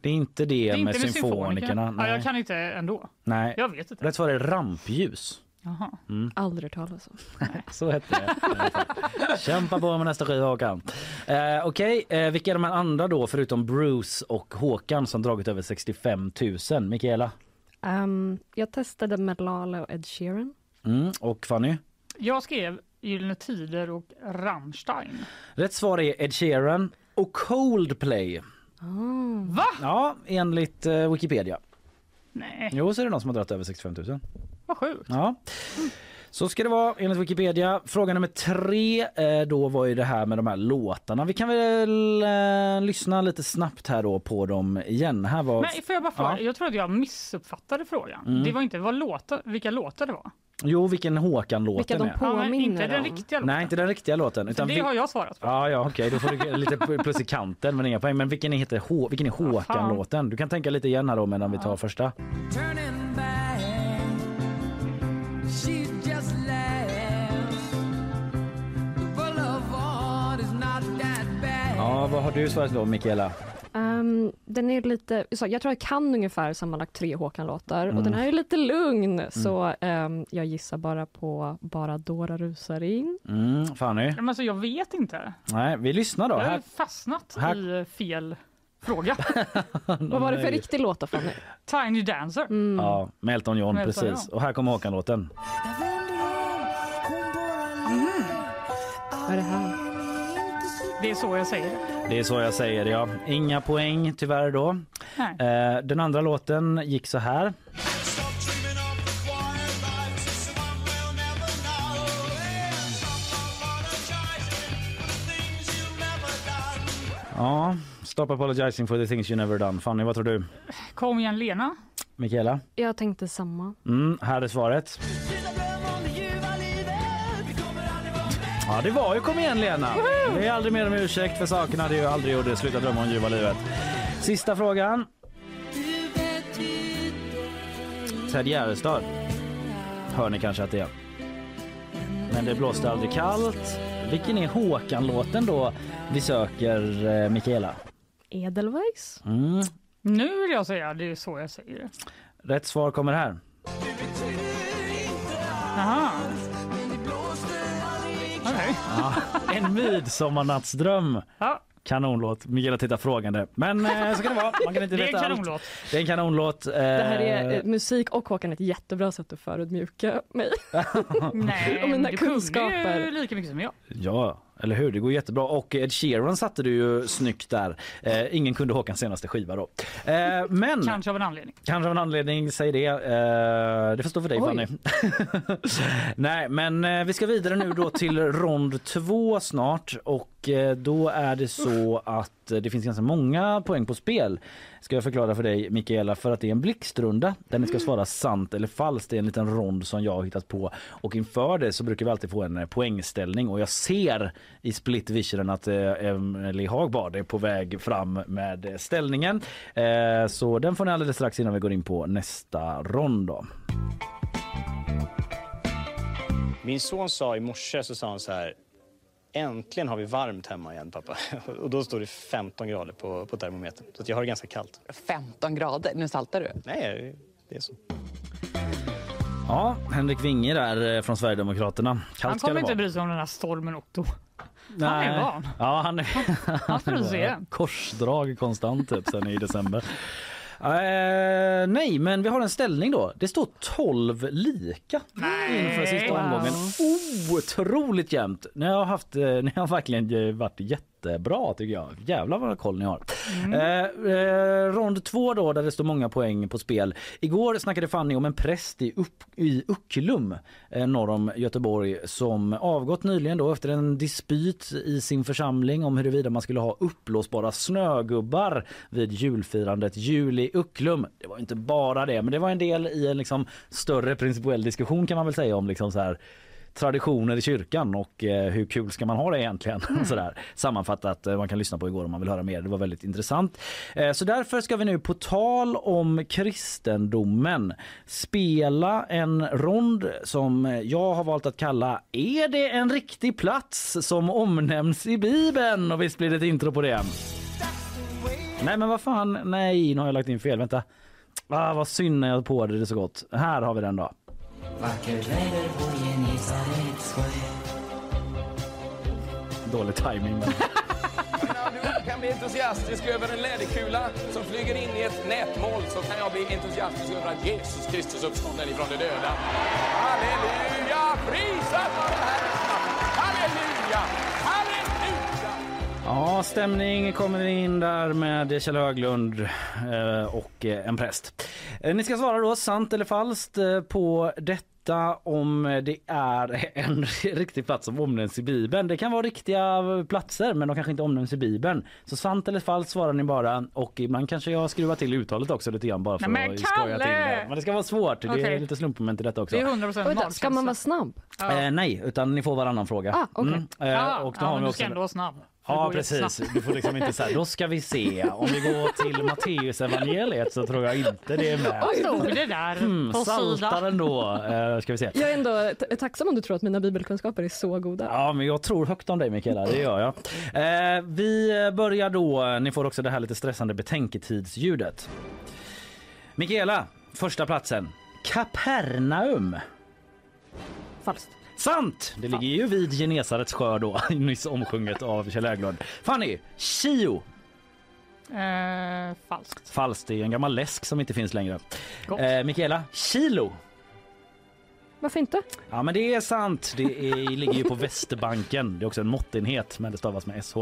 det är inte det, Det är med inte med symfonikerna. Ja, jag kan inte ändå. Nej. Jag vet inte. Rätt svar är rampljus. Jaha. Mm. Aldrig hört talas om. Så hette det. Kämpa på med nästa skiva Håkan. Eh, Okej, eh, vilka är de här andra då förutom Bruce och Håkan som dragit över 65 000? Mikaela? Ehm, jag testade Malala och Ed Sheeran. Mm, och Fanny? Jag skrev Gyllene Tider och Rammstein. Rätt svar är Ed Sheeran och Coldplay. Va? Ja, enligt eh, Wikipedia. Nej, Jo, så är det någon som har dragit över 65 000. vad sjukt. Ja. Så ska det vara enligt Wikipedia. Fråga nummer tre eh, då var ju det här med de här låtarna. Vi kan väl eh, lyssna lite snabbt här då på dem igen. Här var... Men får jag bara fråga, Ja. jag tror att jag missuppfattade frågan. Mm. Det var inte vad låtar, vilka låtar det var. Jo, vilken Håkan-låten är. Ja, inte den riktiga låten. Nej, inte den riktiga låten. Utan det vi- har jag svarat på. Ja, ja okej, då får du lite plus i kanten men inga poäng. Men vilken heter Hå- vilken är Håkan-låten? Du kan tänka lite igen här då medan vi tar första. Turning back, Ja, vad har du svarat då Mikaela? Ehm, den är lite, så jag tror jag kan ungefär sammanlagt tre Håkan-låtar och Mm. den här är lite lugn så ehm, jag gissar bara på Bara Dora rusar in. Mm, Fanny? Men alltså, jag vet inte. Nej, vi lyssnar då. Jag har Här. fastnat här- i fel fråga. Vad var det för riktig låt då Fanny? Tiny Dancer. Ja, med Elton John, Med Elton precis. Och här kommer Håkan-låten. Vad är det här? Det är så jag säger det. Det är så jag säger, ja. Inga poäng tyvärr då. Nej. Eh, den andra låten gick så här. Ja, Stop apologizing for the things you never done. Fanny, vad tror du? Kom igen Lena. Mikaela? Jag tänkte samma. Mm, här är svaret. Ja, det var ju Kom igen Lena. Det är aldrig mer om ursäkt för sakerna du aldrig gjorde. Sluta drömma om ljuva livet. Sista frågan. Ted Gärdestad. Hör ni kanske att det är. Men det blåste aldrig kallt. Vilken är Håkan-låten då vi söker, eh, Mikaela? Edelweiss? Mm. Nu vill jag säga det är så jag säger det. Rätt svar kommer här. Aha. Ja, en midsommarnattsdröm. Ja. Kanonlåt. Mikaela tittar frågande. Men eh, så kan det vara. Man kan inte Det är en veta kanonlåt. allt. Det är en kanonlåt. Eh, Det här är eh, musik och Håkan ett jättebra sätt att förödmjuka mig. Nej, Och mina du kunde kunskaper. ju lika mycket som jag. Ja, eller hur? Det går jättebra. Och Ed Sheeran satte du ju snyggt där. Eh, ingen kunde Håkans senaste skiva då. Eh, men Kanske av en anledning. Kanske av en anledning, säg det. Eh, det får stå för dig Oj. Fanny. Nej, men eh, vi ska vidare nu då till rond två snart och eh, då är det så att eh, det finns ganska många poäng på spel. Ska jag förklara för dig Mikaela för att det är en blixtrunda där ni ska svara sant eller falskt. Det är en liten rond som jag har hittat på och inför det så brukar vi alltid få en eh, poängställning och jag ser i split visionen att eh, Emily Hagbard är på väg fram med eh, ställningen. Så den får ni alldeles strax innan vi går in på nästa rond då. Min son sa i morse så sa han så här. Äntligen har vi varmt hemma igen pappa. Och då står det 15 grader på, på termometern. Så att jag har det ganska kallt. 15 grader? Nu saltar du. Nej, det är så. Ja, Henrik Winge där eh, från Sverigedemokraterna. Kallt Han kommer inte bry sig om den här stormen Otto. Nej. Han är van. Ja, han är, han du se. korsdrag konstant typ sen i december. Eh, nej, men vi har en ställning då. Det står 12 lika inför sista omgången. Otroligt jämnt. Ni har, haft, eh, ni har verkligen varit jättebra tycker jag. Jävlar vad koll ni har. Eh, eh, rond två då där det står många poäng på spel. Igår snackade Fanny om en präst i, upp, i Ucklum eh, norr om Göteborg som avgått nyligen då efter en dispyt i sin församling om huruvida man skulle ha uppblåsbara snögubbar vid julfirandet jul i Ucklum. Det var inte bara det, men det var en del i en liksom större principiell diskussion kan man väl säga om liksom så här traditioner i kyrkan och eh, hur kul ska man ha det egentligen? Sådär. Sammanfattat, eh, man kan lyssna på igår om man vill höra mer. Det var väldigt intressant. Eh, så därför ska vi nu på tal om kristendomen spela en rond som jag har valt att kalla Är det en riktig plats som omnämns i Bibeln? Och visst blir det ett intro på det. Nej men vad fan, nej nu har jag lagt in fel, vänta. Ah, vad synd när jag på det, så gott. Här har vi den då. Vackert väder på Genesarets sjö. Dålig timing men... Du kan bli entusiastisk över en läderkula som flyger in i ett nätmål så kan jag bli entusiastisk över att Jesus Kristus uppstånden ifrån de döda. Halleluja! Prisat vare Herrens namn! Halleluja! Ja, stämning kommer in där med Kjell Höglund eh, och eh, en präst. Eh, Ni ska svara då sant eller falskt på detta om det är en riktig plats som omnämns i Bibeln. Det kan vara riktiga platser men de kanske inte omnämns i Bibeln. Så sant eller falskt svarar ni bara och ibland kanske jag skruvar till uttalet också lite grann bara för Nej, men att skoja till det. Men det ska vara svårt. Det är lite slumpmoment i detta också. Det är 100% Vänta, ska man vara snabb? Eh, nej, utan ni får varannan fråga. Ah, okej. eh, Ja, och då ja, har men vi du också ska ändå vara snabb. Ja precis, du får liksom inte säga då ska vi se. Om vi går till Matteus evangeliet så tror jag inte det är med. Vad stod det där Hmm, på? Saltaren då, eh, ska vi se. Jag är ändå tacksam om du tror att mina bibelkunskaper är så goda. Ja, men jag tror högt om dig Mikaela, det gör jag. Eh, vi börjar då, ni får också det här lite stressande betänketidsljudet. Mikaela, första platsen. Kapernaum. Falskt. Sant! Det ligger ju vid Genesarets sjö då, nyss omsjunget av Kjell Hägglund. Fanny, Chio. Eh, falskt. Falskt, det är en gammal läsk som inte finns längre. Gott. Eh, Mikaela, Kilo. Varför inte? Ja men det är sant. Det är, ligger ju på Västerbanken. Det är också en måttenhet men det stavas med SH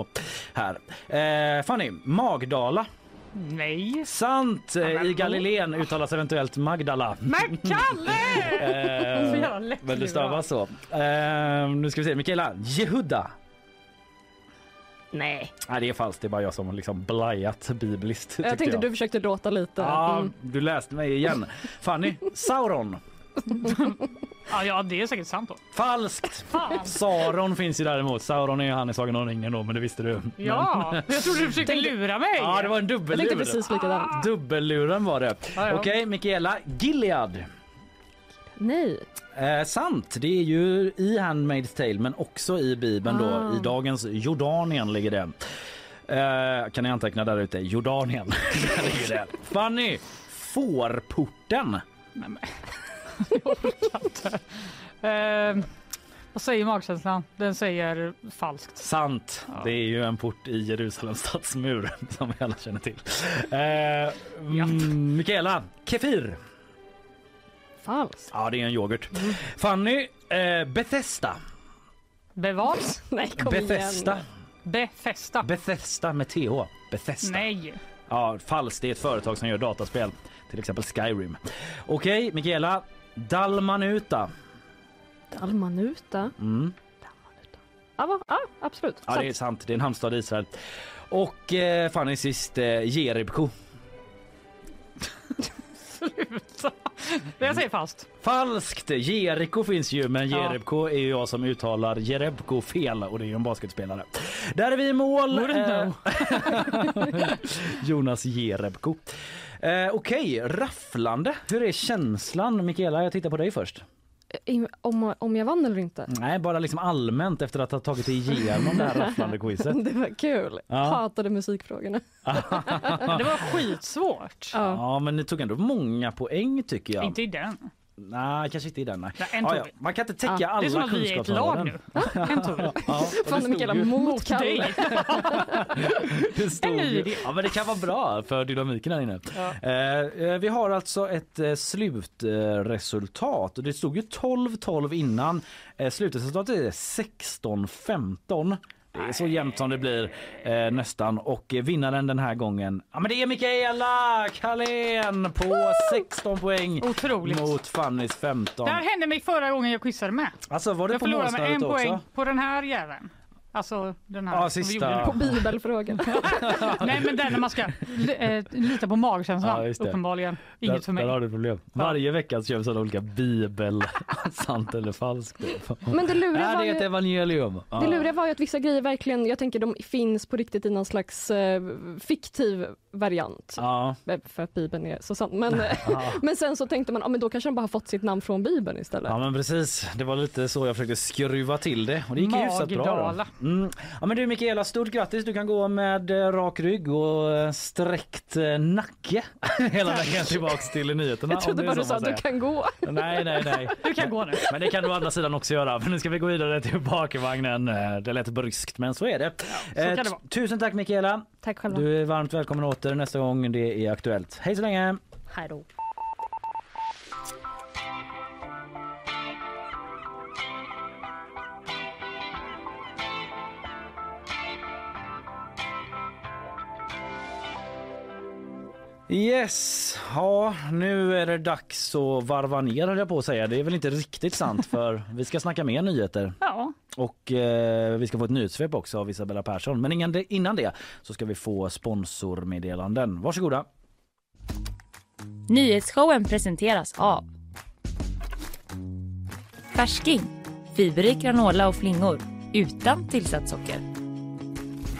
här. Eh, Fanny, Magdala. Nej. Sant! Men I då- Galileen uttalas eventuellt Magdala. Men Kalle! Eh, men det lurad. stavas så. Eh, nu ska vi se. Mikaela, Jehuda. Nej. Nej det är falskt. Det är bara jag som har liksom blajat bibliskt. Jag tänkte jag. du försökte låta lite. Ja, Mm. du läste mig igen. Fanny, Sauron. Ja, ja, det är säkert sant då. Falskt! Fan. Sauron finns ju däremot. Sauron är ju han i Sagan om ringen då, men det visste du. Ja, Men... jag trodde du försökte lura mig. Ja, det var en Jag dubbellur. tänkte precis likadant. Dubbelluren var det. Ja, ja. Okej, Mikaela. Gilead. Nej. Eh, sant, det är ju i Handmaid's Tale men också i Bibeln Ah. då. I dagens Jordanien ligger det. Eh, kan ni anteckna där ute? Jordanien. Där ligger det. Fanny, Fårporten. Nej, men. Jag orkar inte. Eh, vad säger magkänslan? Den säger falskt. Sant. Det är ju en port i Jerusalems stadsmur som vi alla känner till. Eh, mm, Mikaela, Kefir. Falskt. Ja, det är en yoghurt. Fanny, eh, Bethesda. Bevars? Nej, kom Bethesda. igen. Befästa? Bethesda med TH. Bethesda. Nej. Ja, falskt. Det är ett företag som gör dataspel. Till exempel Skyrim. Okej, Mikaela. Dalmanuta. Dalmanuta? Mm. Ja, va? ja absolut. Ja, Sant. det är sant. Det är en hamnstad i Israel. Och eh, Fanny sist, eh, Jeribko. Sluta. Jag säger fast. Falskt! Jeriko finns ju men Ja. Jerebko är ju jag som uttalar Jerebko fel och det är ju en basketspelare. Där är vi i mål. Eh, Jonas Jerebko. Eh, Okej, rafflande. Hur är känslan? Mikaela, jag tittar på dig först. I- Om, om jag vann eller inte? Nej, bara liksom allmänt efter att ha tagit dig igenom det här rafflande quizet. Det var kul. Ja. Hatade musikfrågorna. Det var skitsvårt. Ja. Ja, men ni tog ändå många poäng tycker jag. Inte i den. Nej, kanske inte i den. Nej. Nej, en ja. Man kan inte täcka Ja, alla det är som att vi är ett lag nu. En vi. Ja, Fan, Mikaela, mot Kalle. Det stod En ny idé. Ja, men det kan vara bra för dynamiken här inne. Ja. Eh, eh, vi har alltså ett eh, slutresultat. det stod ju 12-12 innan. Eh, slutresultatet är 16-15. Det är så jämnt som det blir eh, nästan och eh, vinnaren den här gången ja, men det är Mikaela Carlén på 16 poäng Otroligt. mot Fannys 15. Det här hände mig förra gången jag quizade med. Alltså var det Jag på förlorade med en poäng på den här jäveln. Alltså den här Ja, som vi gjorde På bibelfrågan. Nej men den när man ska eh, lita på magkänslan. Ja. Uppenbarligen. Inget där, för mig. Där har du problem. Varje vecka så kör vi sådana olika bibel, sant eller falskt. Men det luriga Är var det ett ju... evangelium? Det luriga var ju att vissa grejer verkligen, jag tänker de finns på riktigt i någon slags eh, fiktiv variant. Ja. För att Bibeln är så sant. Men, Ja. men sen så tänkte man, ja men då kanske de bara har fått sitt namn från Bibeln istället. ja men precis, det var lite så jag försökte skruva till det och det gick hyfsat bra. Då. Mm. Ja men du Mikaela, stort grattis. Du kan gå med eh, rak rygg och eh, sträckt eh, nacke hela vägen tillbaks till nyheterna. jag trodde bara du så sa att du kan gå. Nej, nej, nej. Du kan gå nu. Men det kan du å andra sidan också göra. För nu ska vi gå vidare till bakvagnen. Det lät bryskt, men så är det. kan Eh, det vara. Tusen tack Mikaela. Tack själva. Du är varmt välkommen åter nästa gång det är aktuellt. Hej så länge! Hej då. Yes, ja nu är det dags att varva ner höll jag på att säga. Det är väl inte riktigt sant för vi ska snacka mer nyheter. Ja. Och eh, vi ska få ett nyhetssvep också av Isabella Persson. Men innan det, innan det så ska vi få sponsormeddelanden. Varsågoda. Nyhetsshowen presenteras av Färsking, fiberrik granola och flingor utan tillsatt socker.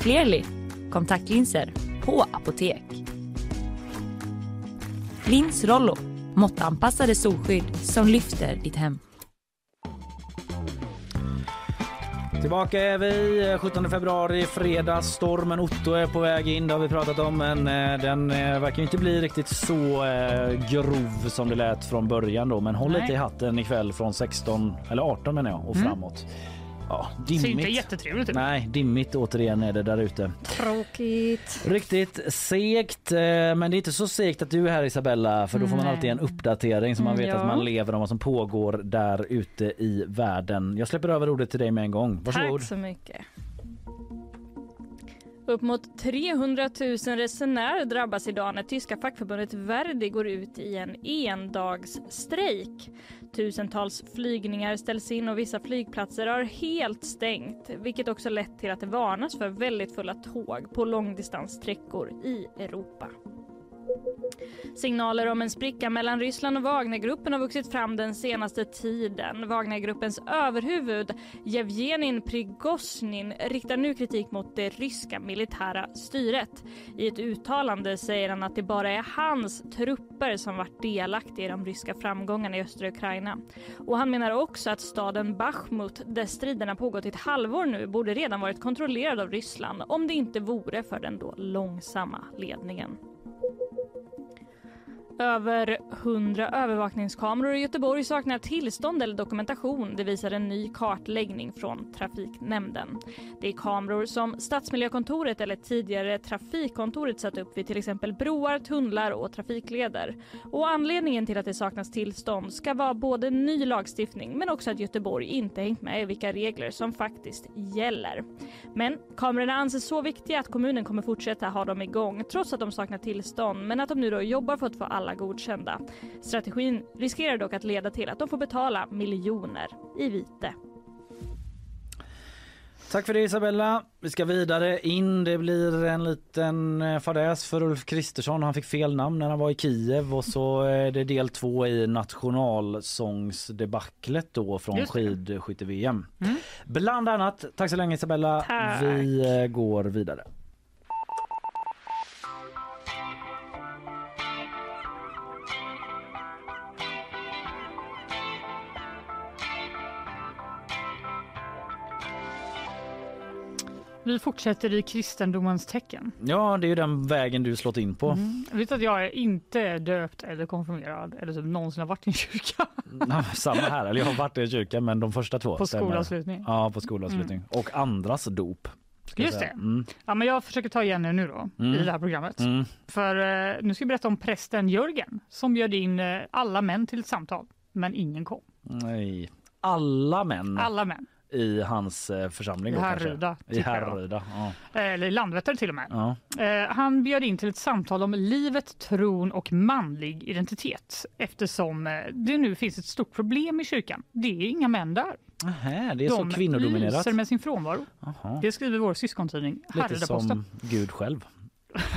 Clearly, kontaktlinser på apotek. Lins Rollo, måttanpassade solskydd som lyfter ditt hem. Tillbaka är vi 17 februari, fredag. Stormen Otto är på väg in, det har vi pratat om. Men eh, den eh, verkar inte bli riktigt så eh, grov som det lät från början då. Men håll Nej. lite i hatten ikväll från 16 eller 18 menar jag och Mm. Ja, Ser inte dimmigt. jättetrevligt ut. Nej, dimmigt återigen är det där ute. Tråkigt. Riktigt segt, eh, men det är inte så segt att du är här Isabella för då får man Nej. alltid en uppdatering så man Mm, vet ja. att man lever om vad som pågår där ute i världen. Jag släpper över ordet till dig med en gång. Varsågod. Tack så mycket. Upp mot 300 000 resenärer drabbas idag när tyska fackförbundet Verdi går ut i en endagsstrejk. Tusentals flygningar ställs in och vissa flygplatser har helt stängt vilket också lett till att det varnas för väldigt fulla tåg på långdistanssträckor i Europa. Signaler om en spricka mellan Ryssland och Wagnergruppen har vuxit fram den senaste tiden. Wagnergruppens överhuvud Jevgenin Prigozjin riktar nu kritik mot det ryska militära styret. I ett uttalande säger han att det bara är hans trupper som varit delaktiga i de ryska framgångarna i östra Ukraina. Och han menar också att staden Bachmut, där striderna pågått i ett halvår nu, borde redan varit kontrollerad av Ryssland om det inte vore för den då långsamma ledningen. Över 100 övervakningskameror i Göteborg saknar tillstånd eller dokumentation. Det visar en ny kartläggning från Trafiknämnden. Det är kameror som Stadsmiljökontoret eller tidigare Trafikkontoret satt upp vid till exempel broar, tunnlar och trafikleder. Och anledningen till att det saknas tillstånd ska vara både ny lagstiftning men också att Göteborg inte hängt med i vilka regler som faktiskt gäller. Men kamerorna anses så viktiga att kommunen kommer fortsätta ha dem igång trots att de saknar tillstånd men att de nu då jobbar för att få alla godkända. Strategin riskerar dock att leda till att de får betala miljoner i vite. Tack för det Isabella. Vi ska vidare in. Det blir en liten eh, fadäs för Ulf Kristersson. Han fick fel namn när han var i Kiev och så är det del två i nationalsångsdebaclet då från skidskytte-VM. Mm. Bland annat. Tack så länge Isabella. Tack. Vi eh, går vidare. Vi fortsätter i kristendomens tecken. Ja, det är ju den vägen du slått in på. Mm. Jag vet att jag är inte döpt eller konfirmerad eller typ någonsin har varit i en kyrka. Ja, Samma här. Eller jag har varit i en kyrka men de första två På skolavslutning. Ja, på skolavslutning. Och andras dop. Just det. Mm. Ja, men jag försöker ta igen er nu då Mm. i det här programmet. Mm. För eh, nu ska jag berätta om prästen Jörgen som bjöd in eh, alla män till ett samtal, men ingen kom. Nej. Alla män Alla män. I hans eh, församling. I då. Härryda, I. Härryda. Ja. Eh, Eller i Landvetter till och med. Ja. Eh, Han bjöd in till ett samtal om livet, tron och manlig identitet eftersom det nu finns ett stort problem i kyrkan. Det är inga män där. Nähä, det är De så kvinnodominerat. lyser med sin frånvaro. Jaha. Det skriver vår syskontidning Lite som Gud själv.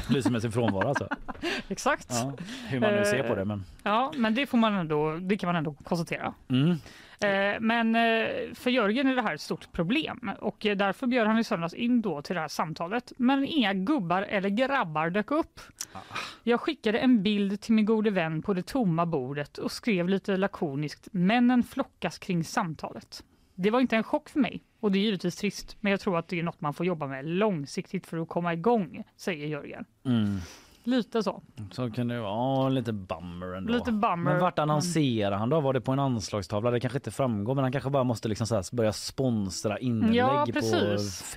Lyser med sin frånvaro alltså. Exakt. Ja, hur man nu ser på det. Men... Ja, men det, får man ändå, det kan man ändå konstatera. Mm. Eh, Men eh, för Jörgen är det här ett stort problem och eh, därför bjöd han i söndags in då till det här samtalet. Men inga gubbar eller grabbar dök upp. Jag skickade en bild till min gode vän på det tomma bordet och skrev lite lakoniskt “Männen flockas kring samtalet”. Det var inte en chock för mig och det är givetvis trist men jag tror att det är något man får jobba med långsiktigt för att komma igång, säger Jörgen. Mm. Lite så. Så kan det vara. Ja, lite bummer ändå. Lite bummer, Men vart annonserar han då? Var det på en anslagstavla? Det kanske inte framgår men han kanske bara måste liksom så här börja sponsra inlägg Ja, på.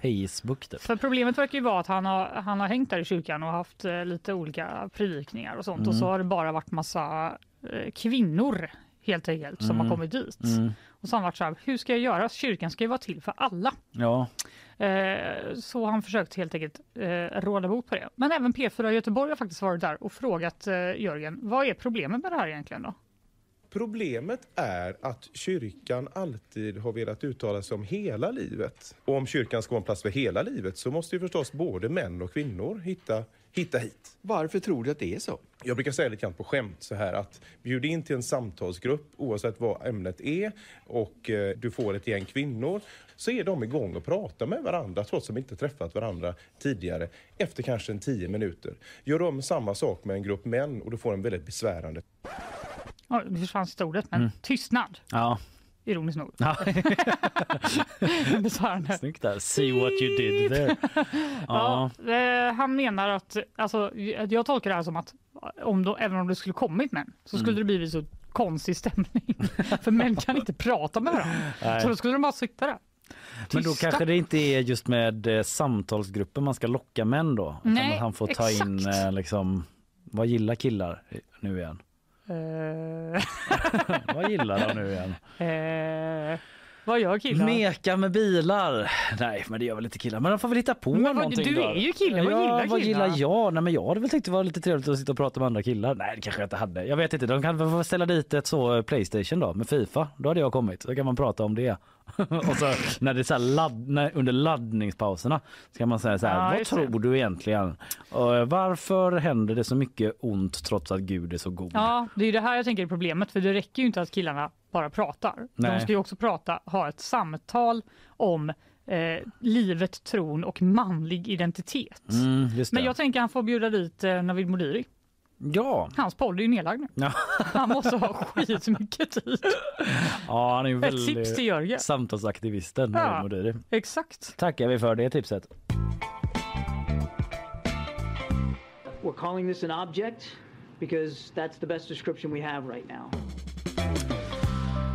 Facebook. Typ. För problemet verkar ju vara att han har, han har hängt där i kyrkan och haft eh, lite olika predikningar och sånt och Mm. så har det bara varit massa eh, kvinnor helt enkelt som Mm. har kommit dit. Mm. Och så har han varit så här, hur ska jag göra? Kyrkan ska ju vara till för alla. Ja. Eh, så han försökt helt enkelt eh, råda bot på det. Men även P4 Göteborg har faktiskt varit där och frågat eh, Jörgen, vad är problemet med det här egentligen då? Problemet är att kyrkan alltid har velat uttala sig om hela livet. Och om kyrkan ska vara en plats för hela livet så måste ju förstås både män och kvinnor hitta, hitta hit. Varför tror du att det är så? Jag brukar säga lite grann på skämt så här att bjud in till en samtalsgrupp oavsett vad ämnet är och eh, du får ett gäng kvinnor så är de igång och pratar med varandra trots att de inte träffat varandra tidigare efter kanske en tio minuter. Gör de samma sak med en grupp män och du får en väldigt besvärande Ja, det försvann ordet, men Mm. tystnad. Ja. Ironiskt nog. Snyggt där. See what you did there. Ja. Eh, han menar att, alltså, jag tolkar det här som att om då, även om det skulle kommit män så skulle Mm. det blivit så konstig stämning. För män kan inte prata med varandra. Så då skulle de bara sitta där. Men då Tysta. kanske det inte är just med eh, samtalsgrupper man ska locka män då? Utan Nej, han får ta in exakt. eh, liksom, vad gillar killar nu igen? Eh, vad gillar de nu igen? Vad gör killar? Meka med bilar. Nej, men det gör väl inte killar. Men de får väl hitta på Men vad- någonting du då. är ju kille, vad ja, gillar vad killar? gillar jag? Nej, men jag hade väl tyckt det var lite trevligt att sitta och prata med andra killar. Nej, det kanske jag inte hade. Jag vet inte. De kan väl få ställa dit ett så eh, Playstation då med Fifa. Då hade jag kommit. Då kan man prata om det. och så när det är så ladd, när, under laddningspauserna så kan man säga så här. Ja, vad det. tror du egentligen? Och, eh, varför händer det så mycket ont trots att Gud är så god? Ja, det är det här jag tänker är problemet. För det räcker ju inte att killarna bara pratar. De Nej. ska ju också prata, ha ett samtal om eh, livet, tron och manlig identitet. Mm, just det. Men jag tänker han får bjuda dit eh, Navid Modiri. Ja. Hans podd är ju nedlagd nu. Ja. Han måste ha skitmycket tid. ja, han är ju Ett väldigt tips till Jörgen. samtalsaktivisten. Ja. Modiri. Exakt. Tackar vi för det tipset. We're calling this an object because that's the best description we have right now.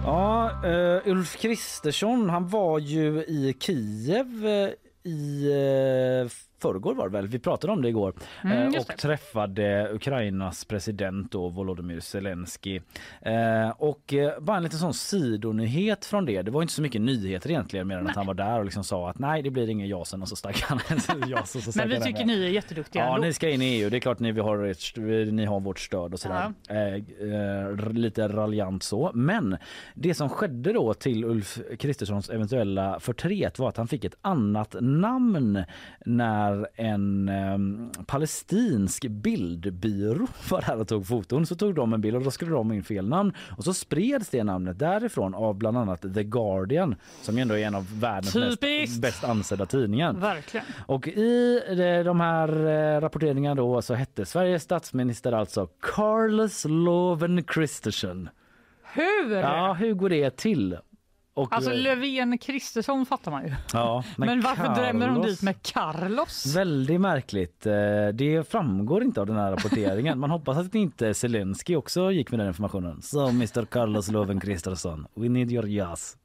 Ja, uh, Ulf Kristersson han var ju i Kiev uh, i uh, förrgår var det väl, vi pratade om det igår Mm, eh, och det. träffade Ukrainas president då, Volodymyr Zelensky. Eh, och eh, bara en liten sån sidonyhet från det. Det var inte så mycket nyheter egentligen mer än att han var där och liksom sa att nej det blir ingen jasen och så stack han. så stack Men vi tycker iväg. ni är jätteduktiga Ja, ändå. ni ska in i EU. Det är klart ni, har, ert, ni har vårt stöd och sådär. Eh, eh, lite raljant så. Men det som skedde då till Ulf Kristerssons eventuella förtret var att han fick ett annat namn när en eh, palestinsk bildbyrå var här och tog foton. Så tog de en bild och då skulle de in fel namn. Och så spreds det namnet därifrån av bland annat The Guardian som ju ändå är en av världens mest, bäst ansedda tidningar. Verkligen. Och i de- de här eh, rapporteringarna då så hette Sveriges statsminister alltså Carlos Loven Kristersson. Hur? Ja, hur går det till? Och, Alltså eh, Löfven Kristersson fattar man ju. ja, Men, varför drämmer de Carlos- dit med Carlos? Väldigt märkligt. Eh, Det framgår inte av den här rapporteringen. Man hoppas att inte Zelensky också gick med den informationen. So Mr Carlos Loven Kristersson, we need your yes.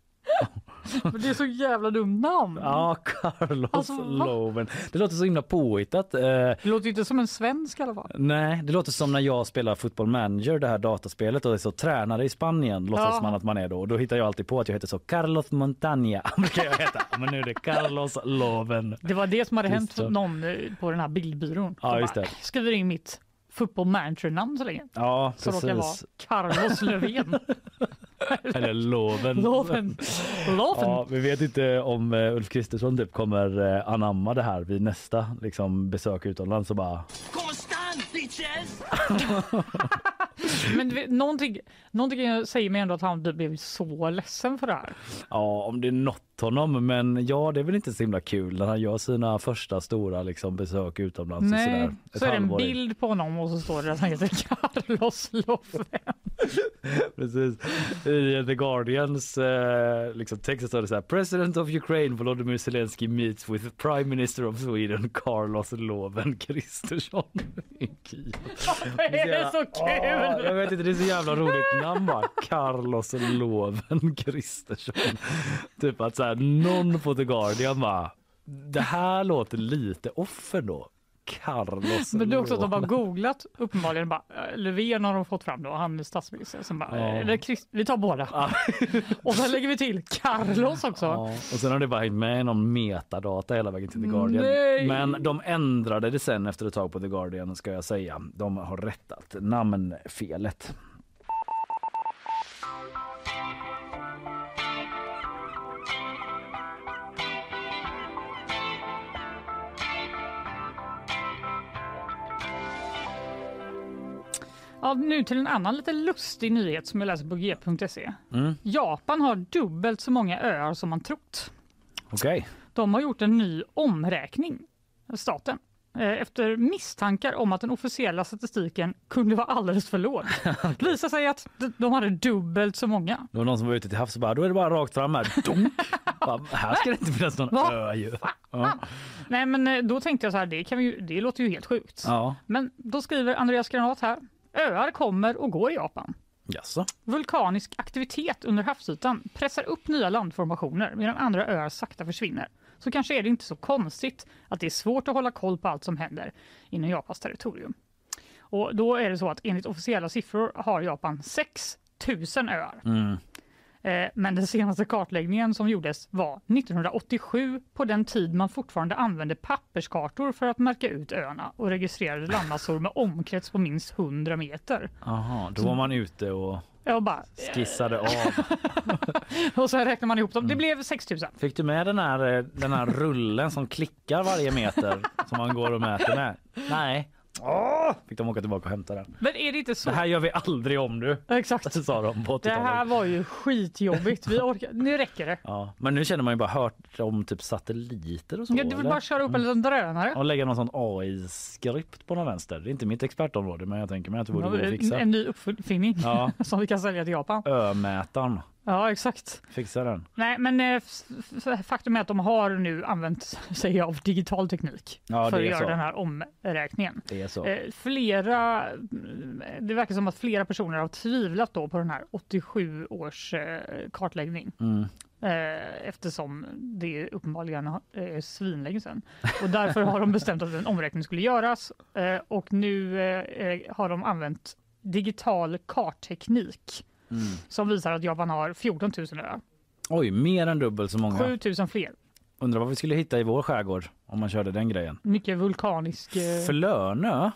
Men Det är så jävla dumt namn. Ja, Carlos Alltså? Loven. Det låter så himla påhittat. Eh, Det låter inte som en svensk i alla fall. Nej, det låter som när jag spelar Football Manager, det här dataspelet och är så tränare i Spanien, låtsas Ja. man att man är då. Och då hittar jag alltid på att jag heter så Carlos Montaña, brukar jag heta. Men nu är det Carlos Loven. Det var det som hade hänt Kristersson. någon eh, på den här bildbyrån. Ja, just bara, det. Skriver in mitt football manager-namn så länge. Ja, Så råkar jag vara precis. Carlos Löfven. Eller Loven. Loven. Loven. Ja, vi vet inte om eh, Ulf Kristersson typ kommer eh, anamma det här vid nästa liksom, besök utomlands och bara Konstant bitches! Men vet, någonting, någonting säger mig ändå att han blev så ledsen för det här. Ja, om det är något honom, men ja, det är väl inte så himla kul när han gör sina första stora liksom, besök utomlands. och Nej, sådär. Ett så är det en in. bild på honom och så står det att han heter Carlos Löfven. Precis. I The Guardians eh, liksom, text står det så här. President of Ukraine Volodymyr Zelensky meets with Prime Minister of Sweden Carlos Loven Kristersson. Varför är det så Ja, jag kul? vet inte, det är så jävla roligt namn bara. Carlos Loven Kristersson. Typ att så här, någon på The Guardian bara, det här låter lite off ändå. Carlos Men det är också att de har googlat uppenbarligen. Bara, eh, Löfven har de fått fram då, han är statsminister. Sen bara, Ja. eller Christ, vi tar båda. och sen lägger vi till Carlos också. Ja, och sen har det bara hängt med någon metadata hela vägen till The Guardian. Nej! Men de ändrade det sen efter ett tag på The Guardian ska jag säga. De har rättat namnfelet. Ja, nu till en annan lite lustig nyhet som jag läser på g.se. Mm. Japan har dubbelt så många öar som man trott. Okej. De har gjort en ny omräkning, staten, eh, efter misstankar om att den officiella statistiken kunde vara alldeles för låg. Det visar sig att de hade dubbelt så många. Det var någon som var ute till havs och bara, då är det bara rakt fram här. Bara, här ska det inte finnas någon Va? ö ju. Ja. Nej, men eh, då tänkte jag så här, det, kan vi, det låter ju helt sjukt. Ja. Men då skriver Andreas Granat här, öar kommer och går i Japan. Jaså? Vulkanisk aktivitet under havsytan pressar upp nya landformationer medan andra öar sakta försvinner. Så kanske är det inte så konstigt att det är svårt att hålla koll på allt som händer inom Japans territorium. Och då är det så att enligt officiella siffror har Japan 6 000 öar. Mm. Eh, Men den senaste kartläggningen som gjordes var 1987 på den tid man fortfarande använde papperskartor för att märka ut öarna och registrerade landmassor med omkrets på minst 100 meter. Aha, då var man ute och Jag bara, skissade av. och så räknar man ihop dem. Det blev 6 000. Fick du med den här, eh, den här rullen som klickar varje meter som man går och mäter med? Nej. Åh! Fick de åka tillbaka och hämta den. Men är det inte så? Det här gör vi aldrig om du. Exakt. sa de på Det 80-talet. här var ju skitjobbigt. Vi orkar, nu räcker det. Ja, men nu känner man ju bara hört om typ satelliter och så. Ja, du vill eller? bara köra upp en liten drönare. och lägga någon sån AI-skript på någon vänster. Det är inte mitt expertområde men jag tänker mig att det borde gå att en, fixa. en ny uppfinning Ja. som vi kan sälja till Japan. Ömätaren. Ja, exakt. Fixa den. Nej, men eh, faktum är att de har nu använt sig av digital teknik Ja, för att göra så. den här omräkningen. Det är så. Eh, Flera, det verkar som att flera personer har tvivlat då på den här 87 års eh, kartläggning. Mm. Eh, eftersom det uppenbarligen är svinlänge sedan. Och därför har de bestämt att en omräkning skulle göras och nu har de använt digital kartteknik Mm. som visar att Japan har 14 000 öar. Oj, mer än dubbelt så många. 7 000 fler. Undrar vad vi skulle hitta i vår skärgård om man körde den grejen. Mycket vulkanisk... Eh... Flönö?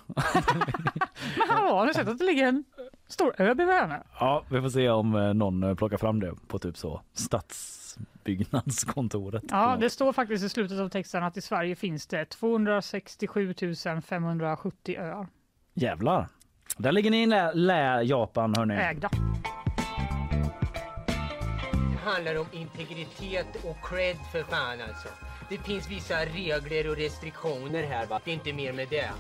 Men hallå, har ni sett att det ligger en stor ö bredvid? Ja, vi får se om eh, någon eh, plockar fram det på typ så stadsbyggnadskontoret. Ja, det står faktiskt i slutet av texten att i Sverige finns det 267 570 öar Jävlar. Där ligger ni i lä, lä Japan hörni. ägda. Det handlar om integritet och cred för fan alltså. Det finns vissa regler och restriktioner här va. Det är inte mer med det.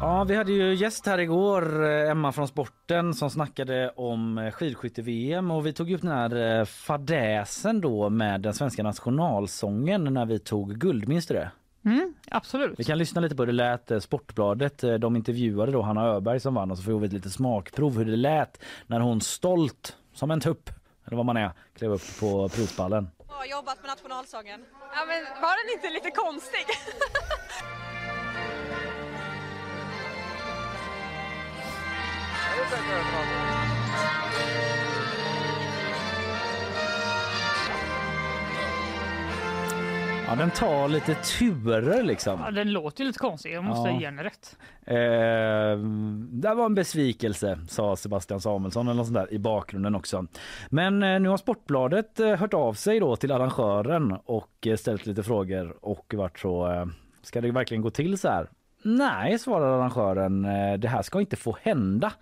Ja, vi hade ju gäst här igår, eh, Emma från Sporten, som snackade om eh, skidskytte-VM och vi tog upp den här eh, fadäsen då med den svenska nationalsången när vi tog guld, minns du det? Mm, absolut. Vi kan lyssna lite på hur det lät. Sportbladet, de intervjuade då Hanna Öberg som vann och så får vi ett litet smakprov hur det lät när hon stolt som en tupp, eller vad man är, klev upp på prispallen. har jobbat med nationalsången. Ja, men var den inte lite konstig? Ja, den tar lite turer liksom. Ja, den låter ju lite konstig, jag måste Ja. ge henne rätt. Eh, det var en besvikelse, sa Sebastian Samuelsson eller något sånt där i bakgrunden också. Men eh, nu har Sportbladet eh, hört av sig då till arrangören och eh, ställt lite frågor och varit så, eh, ska det verkligen gå till så här? Nej, svarar arrangören, eh, det här ska inte få hända.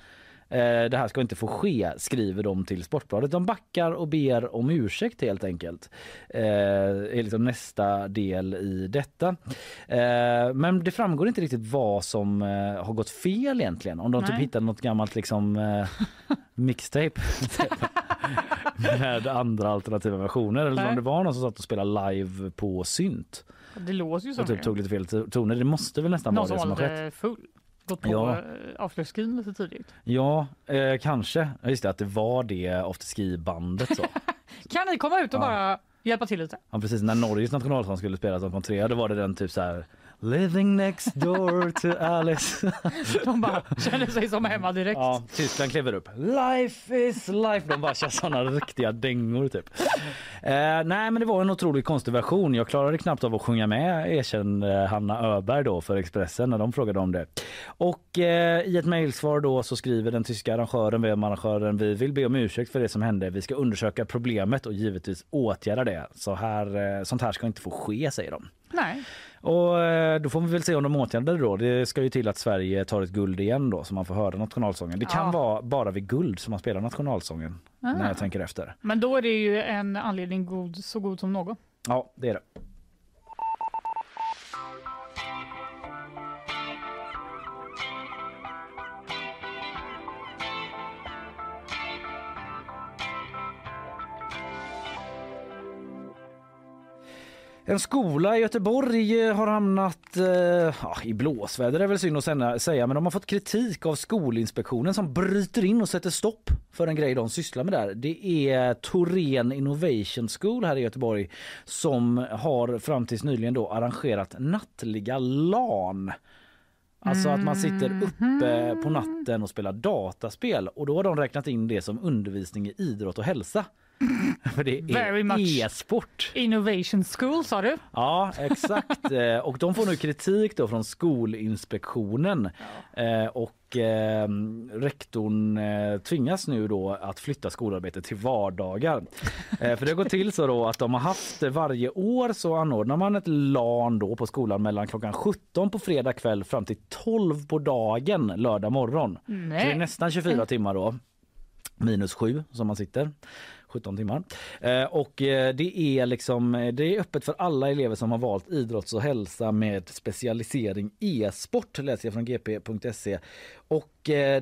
Eh, Det här ska inte få ske, skriver de till Sportbladet. De backar och ber om ursäkt helt enkelt. Eh, är liksom nästa del i detta. Eh, men det framgår inte riktigt vad som eh, har gått fel egentligen. Om de typ hittade något gammalt liksom mixtape med andra alternativa versioner eller Nej. om det var någon som satt och spelade live på synt Det låter ju som och typ det. tog lite fel toner. Det måste väl nästan Någon vara det som har skett. full. Gått på Ja. ja. avslutsskrin lite tidigt. Ja, eh, kanske. Just det, att det var det afterski-bandet. Kan ni komma ut och Ja. bara Hjälpa till lite. Ja, precis när Norges nationalsång skulle spelas som kom trea då var det den typ så här Living next door to Alice. De bara känner sig som hemma direkt. Ja, Tyskland kliver upp. Life is life. De bara kör såna riktiga dängor typ. Eh, nej men det var en otroligt konstig version. Jag klarade knappt av att sjunga med erkände Hanna Öberg då för Expressen när de frågade om det. Och eh, i ett mejlsvar då så skriver den tyska arrangören, VM-arrangören, vi vill be om ursäkt för det som hände. Vi ska undersöka problemet och givetvis åtgärda det. Så här, eh, sånt här ska inte få ske säger de. Nej. Och eh, då får vi väl se om de åtgärdar det då. Det ska ju till att Sverige tar ett guld igen då så man får höra nationalsången. Det kan Ja. vara bara vid guld som man spelar nationalsången Ah. när jag tänker efter. Men då är det ju en anledning god, så god som någon. Ja, det är det. En skola i Göteborg eh, har hamnat eh, i blåsväder, det är väl synd att säga- säga, men de har fått kritik av Skolinspektionen som bryter in och sätter stopp för en grej de sysslar med där. Det är Torén Innovation School här i Göteborg som har fram tills nyligen då arrangerat nattliga LAN. Alltså att man sitter uppe på natten och spelar dataspel och då har de räknat in det som undervisning i idrott och hälsa. För det Very är e-sport. Innovation School sa du? Ja, exakt. Eh, och de får nu kritik då från Skolinspektionen. Eh, Och eh, rektorn eh, tvingas nu då att flytta skolarbetet till vardagar. Eh, För det går till så då att de har haft varje år så anordnar man ett LAN då på skolan mellan klockan 17 på fredag kväll fram till 12 på dagen lördag morgon. Nej. Så det är nästan 24 timmar då. Minus 7 som man sitter. 17 timmar. Eh, och eh, det är liksom eh, det är öppet för alla elever som har valt idrotts och hälsa med specialisering e-sport läser jag från gp.se. Och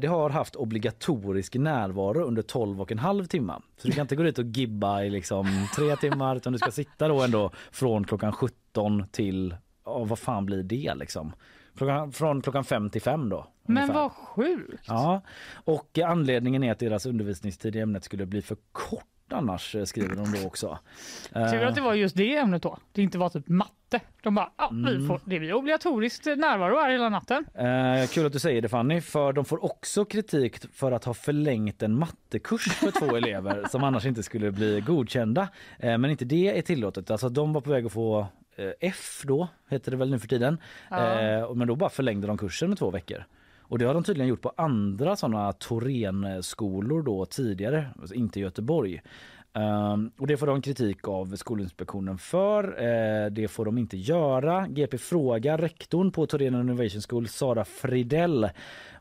det har haft obligatorisk närvaro under 12 och en halv timme. Så du kan inte gå dit och gibba i liksom tre timmar utan du ska sitta då ändå från klockan 17 till, ja, vad fan blir det liksom? Klockan, från klockan 5 till 5 då. Men ungefär. vad sjukt. Ja, och anledningen är att deras undervisningstid i ämnet skulle bli för kort annars eh, skriver de då också. Tur Eh, att det var just det ämnet då. Det inte var typ matte. De bara, ja, vi Mm. får, det blir obligatoriskt närvaro här hela natten. Eh, kul att du säger det Fanny, för de får också kritik för att ha förlängt en mattekurs för två elever som annars inte skulle bli godkända. Eh, men inte det är tillåtet. Alltså de var på väg att få eh, F då, heter det väl nu för tiden. Ja. Eh, men då bara förlängde de kursen med två veckor. Och det har de tydligen gjort på andra sådana Torén-skolor då tidigare, alltså inte Göteborg. Ehm, och det får de kritik av Skolinspektionen för. Eh, det får de inte göra. GP frågar rektorn på Torén Innovation School, Sara Fridell,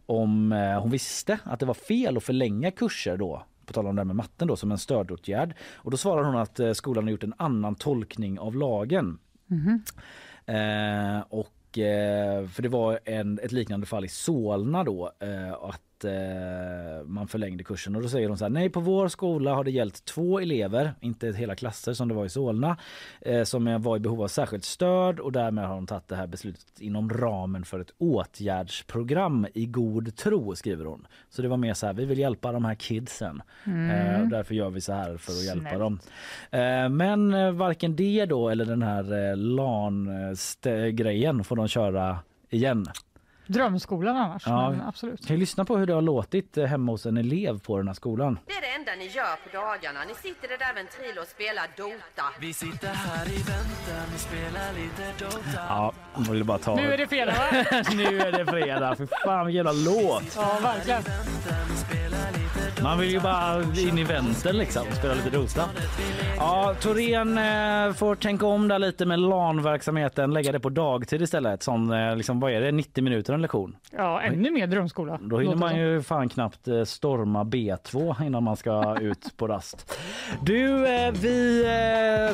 om eh, hon visste att det var fel att förlänga kurser då på tal om det med matten då som en stödåtgärd. Och då svarar hon att eh, skolan har gjort en annan tolkning av lagen. Eh, och eh, Eh, för det var en, ett liknande fall i Solna då eh, att att eh, man förlängde kursen och då säger de så här nej på vår skola har det gällt två elever, inte hela klasser som det var i Solna, eh, som var i behov av särskilt stöd och därmed har de tagit det här beslutet inom ramen för ett åtgärdsprogram i god tro skriver hon. Så det var mer så här vi vill hjälpa de här kidsen Mm. eh, och därför gör vi så här för att hjälpa Snällt. dem. Eh, Men eh, varken det då eller den här eh, LAN-grejen får de köra igen. Drömskolan annars, Ja. men absolut. Kan ju lyssna på hur det har låtit eh, hemma hos en elev på den här skolan. Det är det enda ni gör på dagarna. Ni sitter det där ventiler och spelar Dota. Vi sitter här i väntan, vi spelar lite Dota. Ja, jag ville bara ta... Nu är det fredag va? nu är det fredag. För fan vilken jävla låt! Ja, verkligen. Man vill ju bara in i vänstern liksom och spela lite Dota. Ja, Torén eh, får tänka om där lite med LAN-verksamheten. Lägga det på dagtid istället. Sån, eh, liksom, vad är det, 90 minuter en lektion? Ja, ännu mer drömskola. Då hinner man som. ju fan knappt eh, storma B2 innan man ska ut på rast. Du, vi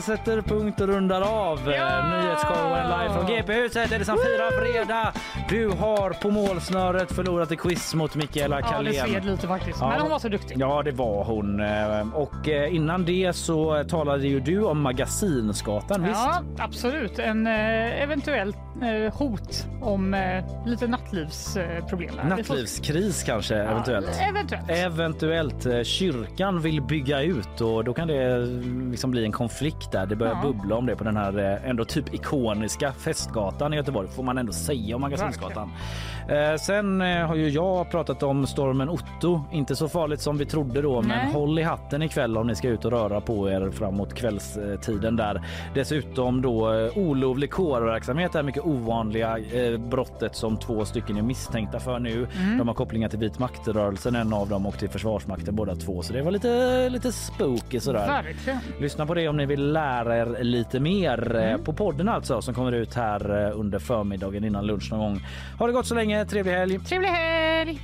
sätter punkt och rundar av. Ja! Nyhetsshowen live från GP-huset. Är det som firar fredag? Du har på målsnöret förlorat i quiz mot Mikaela Ja, Carlén. det sved lite faktiskt. Men hon var så duktig. Ja, det var hon. Eh, Och eh, innan det så talade ju du om Magasinsgatan, visst? Ja, absolut. En eh, eventuell eh, hot om eh, lite nattlivsproblem. Nattlivskris kanske eventuellt. Eventuellt. Eventuellt. Eh, Kyrkan vill bygga ut och då kan det eh, liksom bli en konflikt där. Det börjar Ja. bubbla om det på den här eh, ändå typ ikoniska festgatan i Göteborg får man ändå säga om Magasinsgatan. Eh, sen eh, har ju jag pratat om stormen Otto. Inte så farligt som vi trodde då, men Nej. håll i hatten ikväll om ni ska ut och röra på er framåt kvällstiden där. Dessutom då eh, olovlig kårverksamhet är mycket ovanliga eh, brottet som två stycken är misstänkta för nu. Mm. De har kopplingar till vit maktrörelsen, en av dem och till Försvarsmakten båda två. Så det var lite, lite spooky sådär. Verkligen. Lyssna på det om ni vill lära er lite mer eh, Mm. på podden alltså som kommer ut här eh, under förmiddagen innan lunch någon gång. Ha det gott så länge, trevlig helg! Trevlig helg!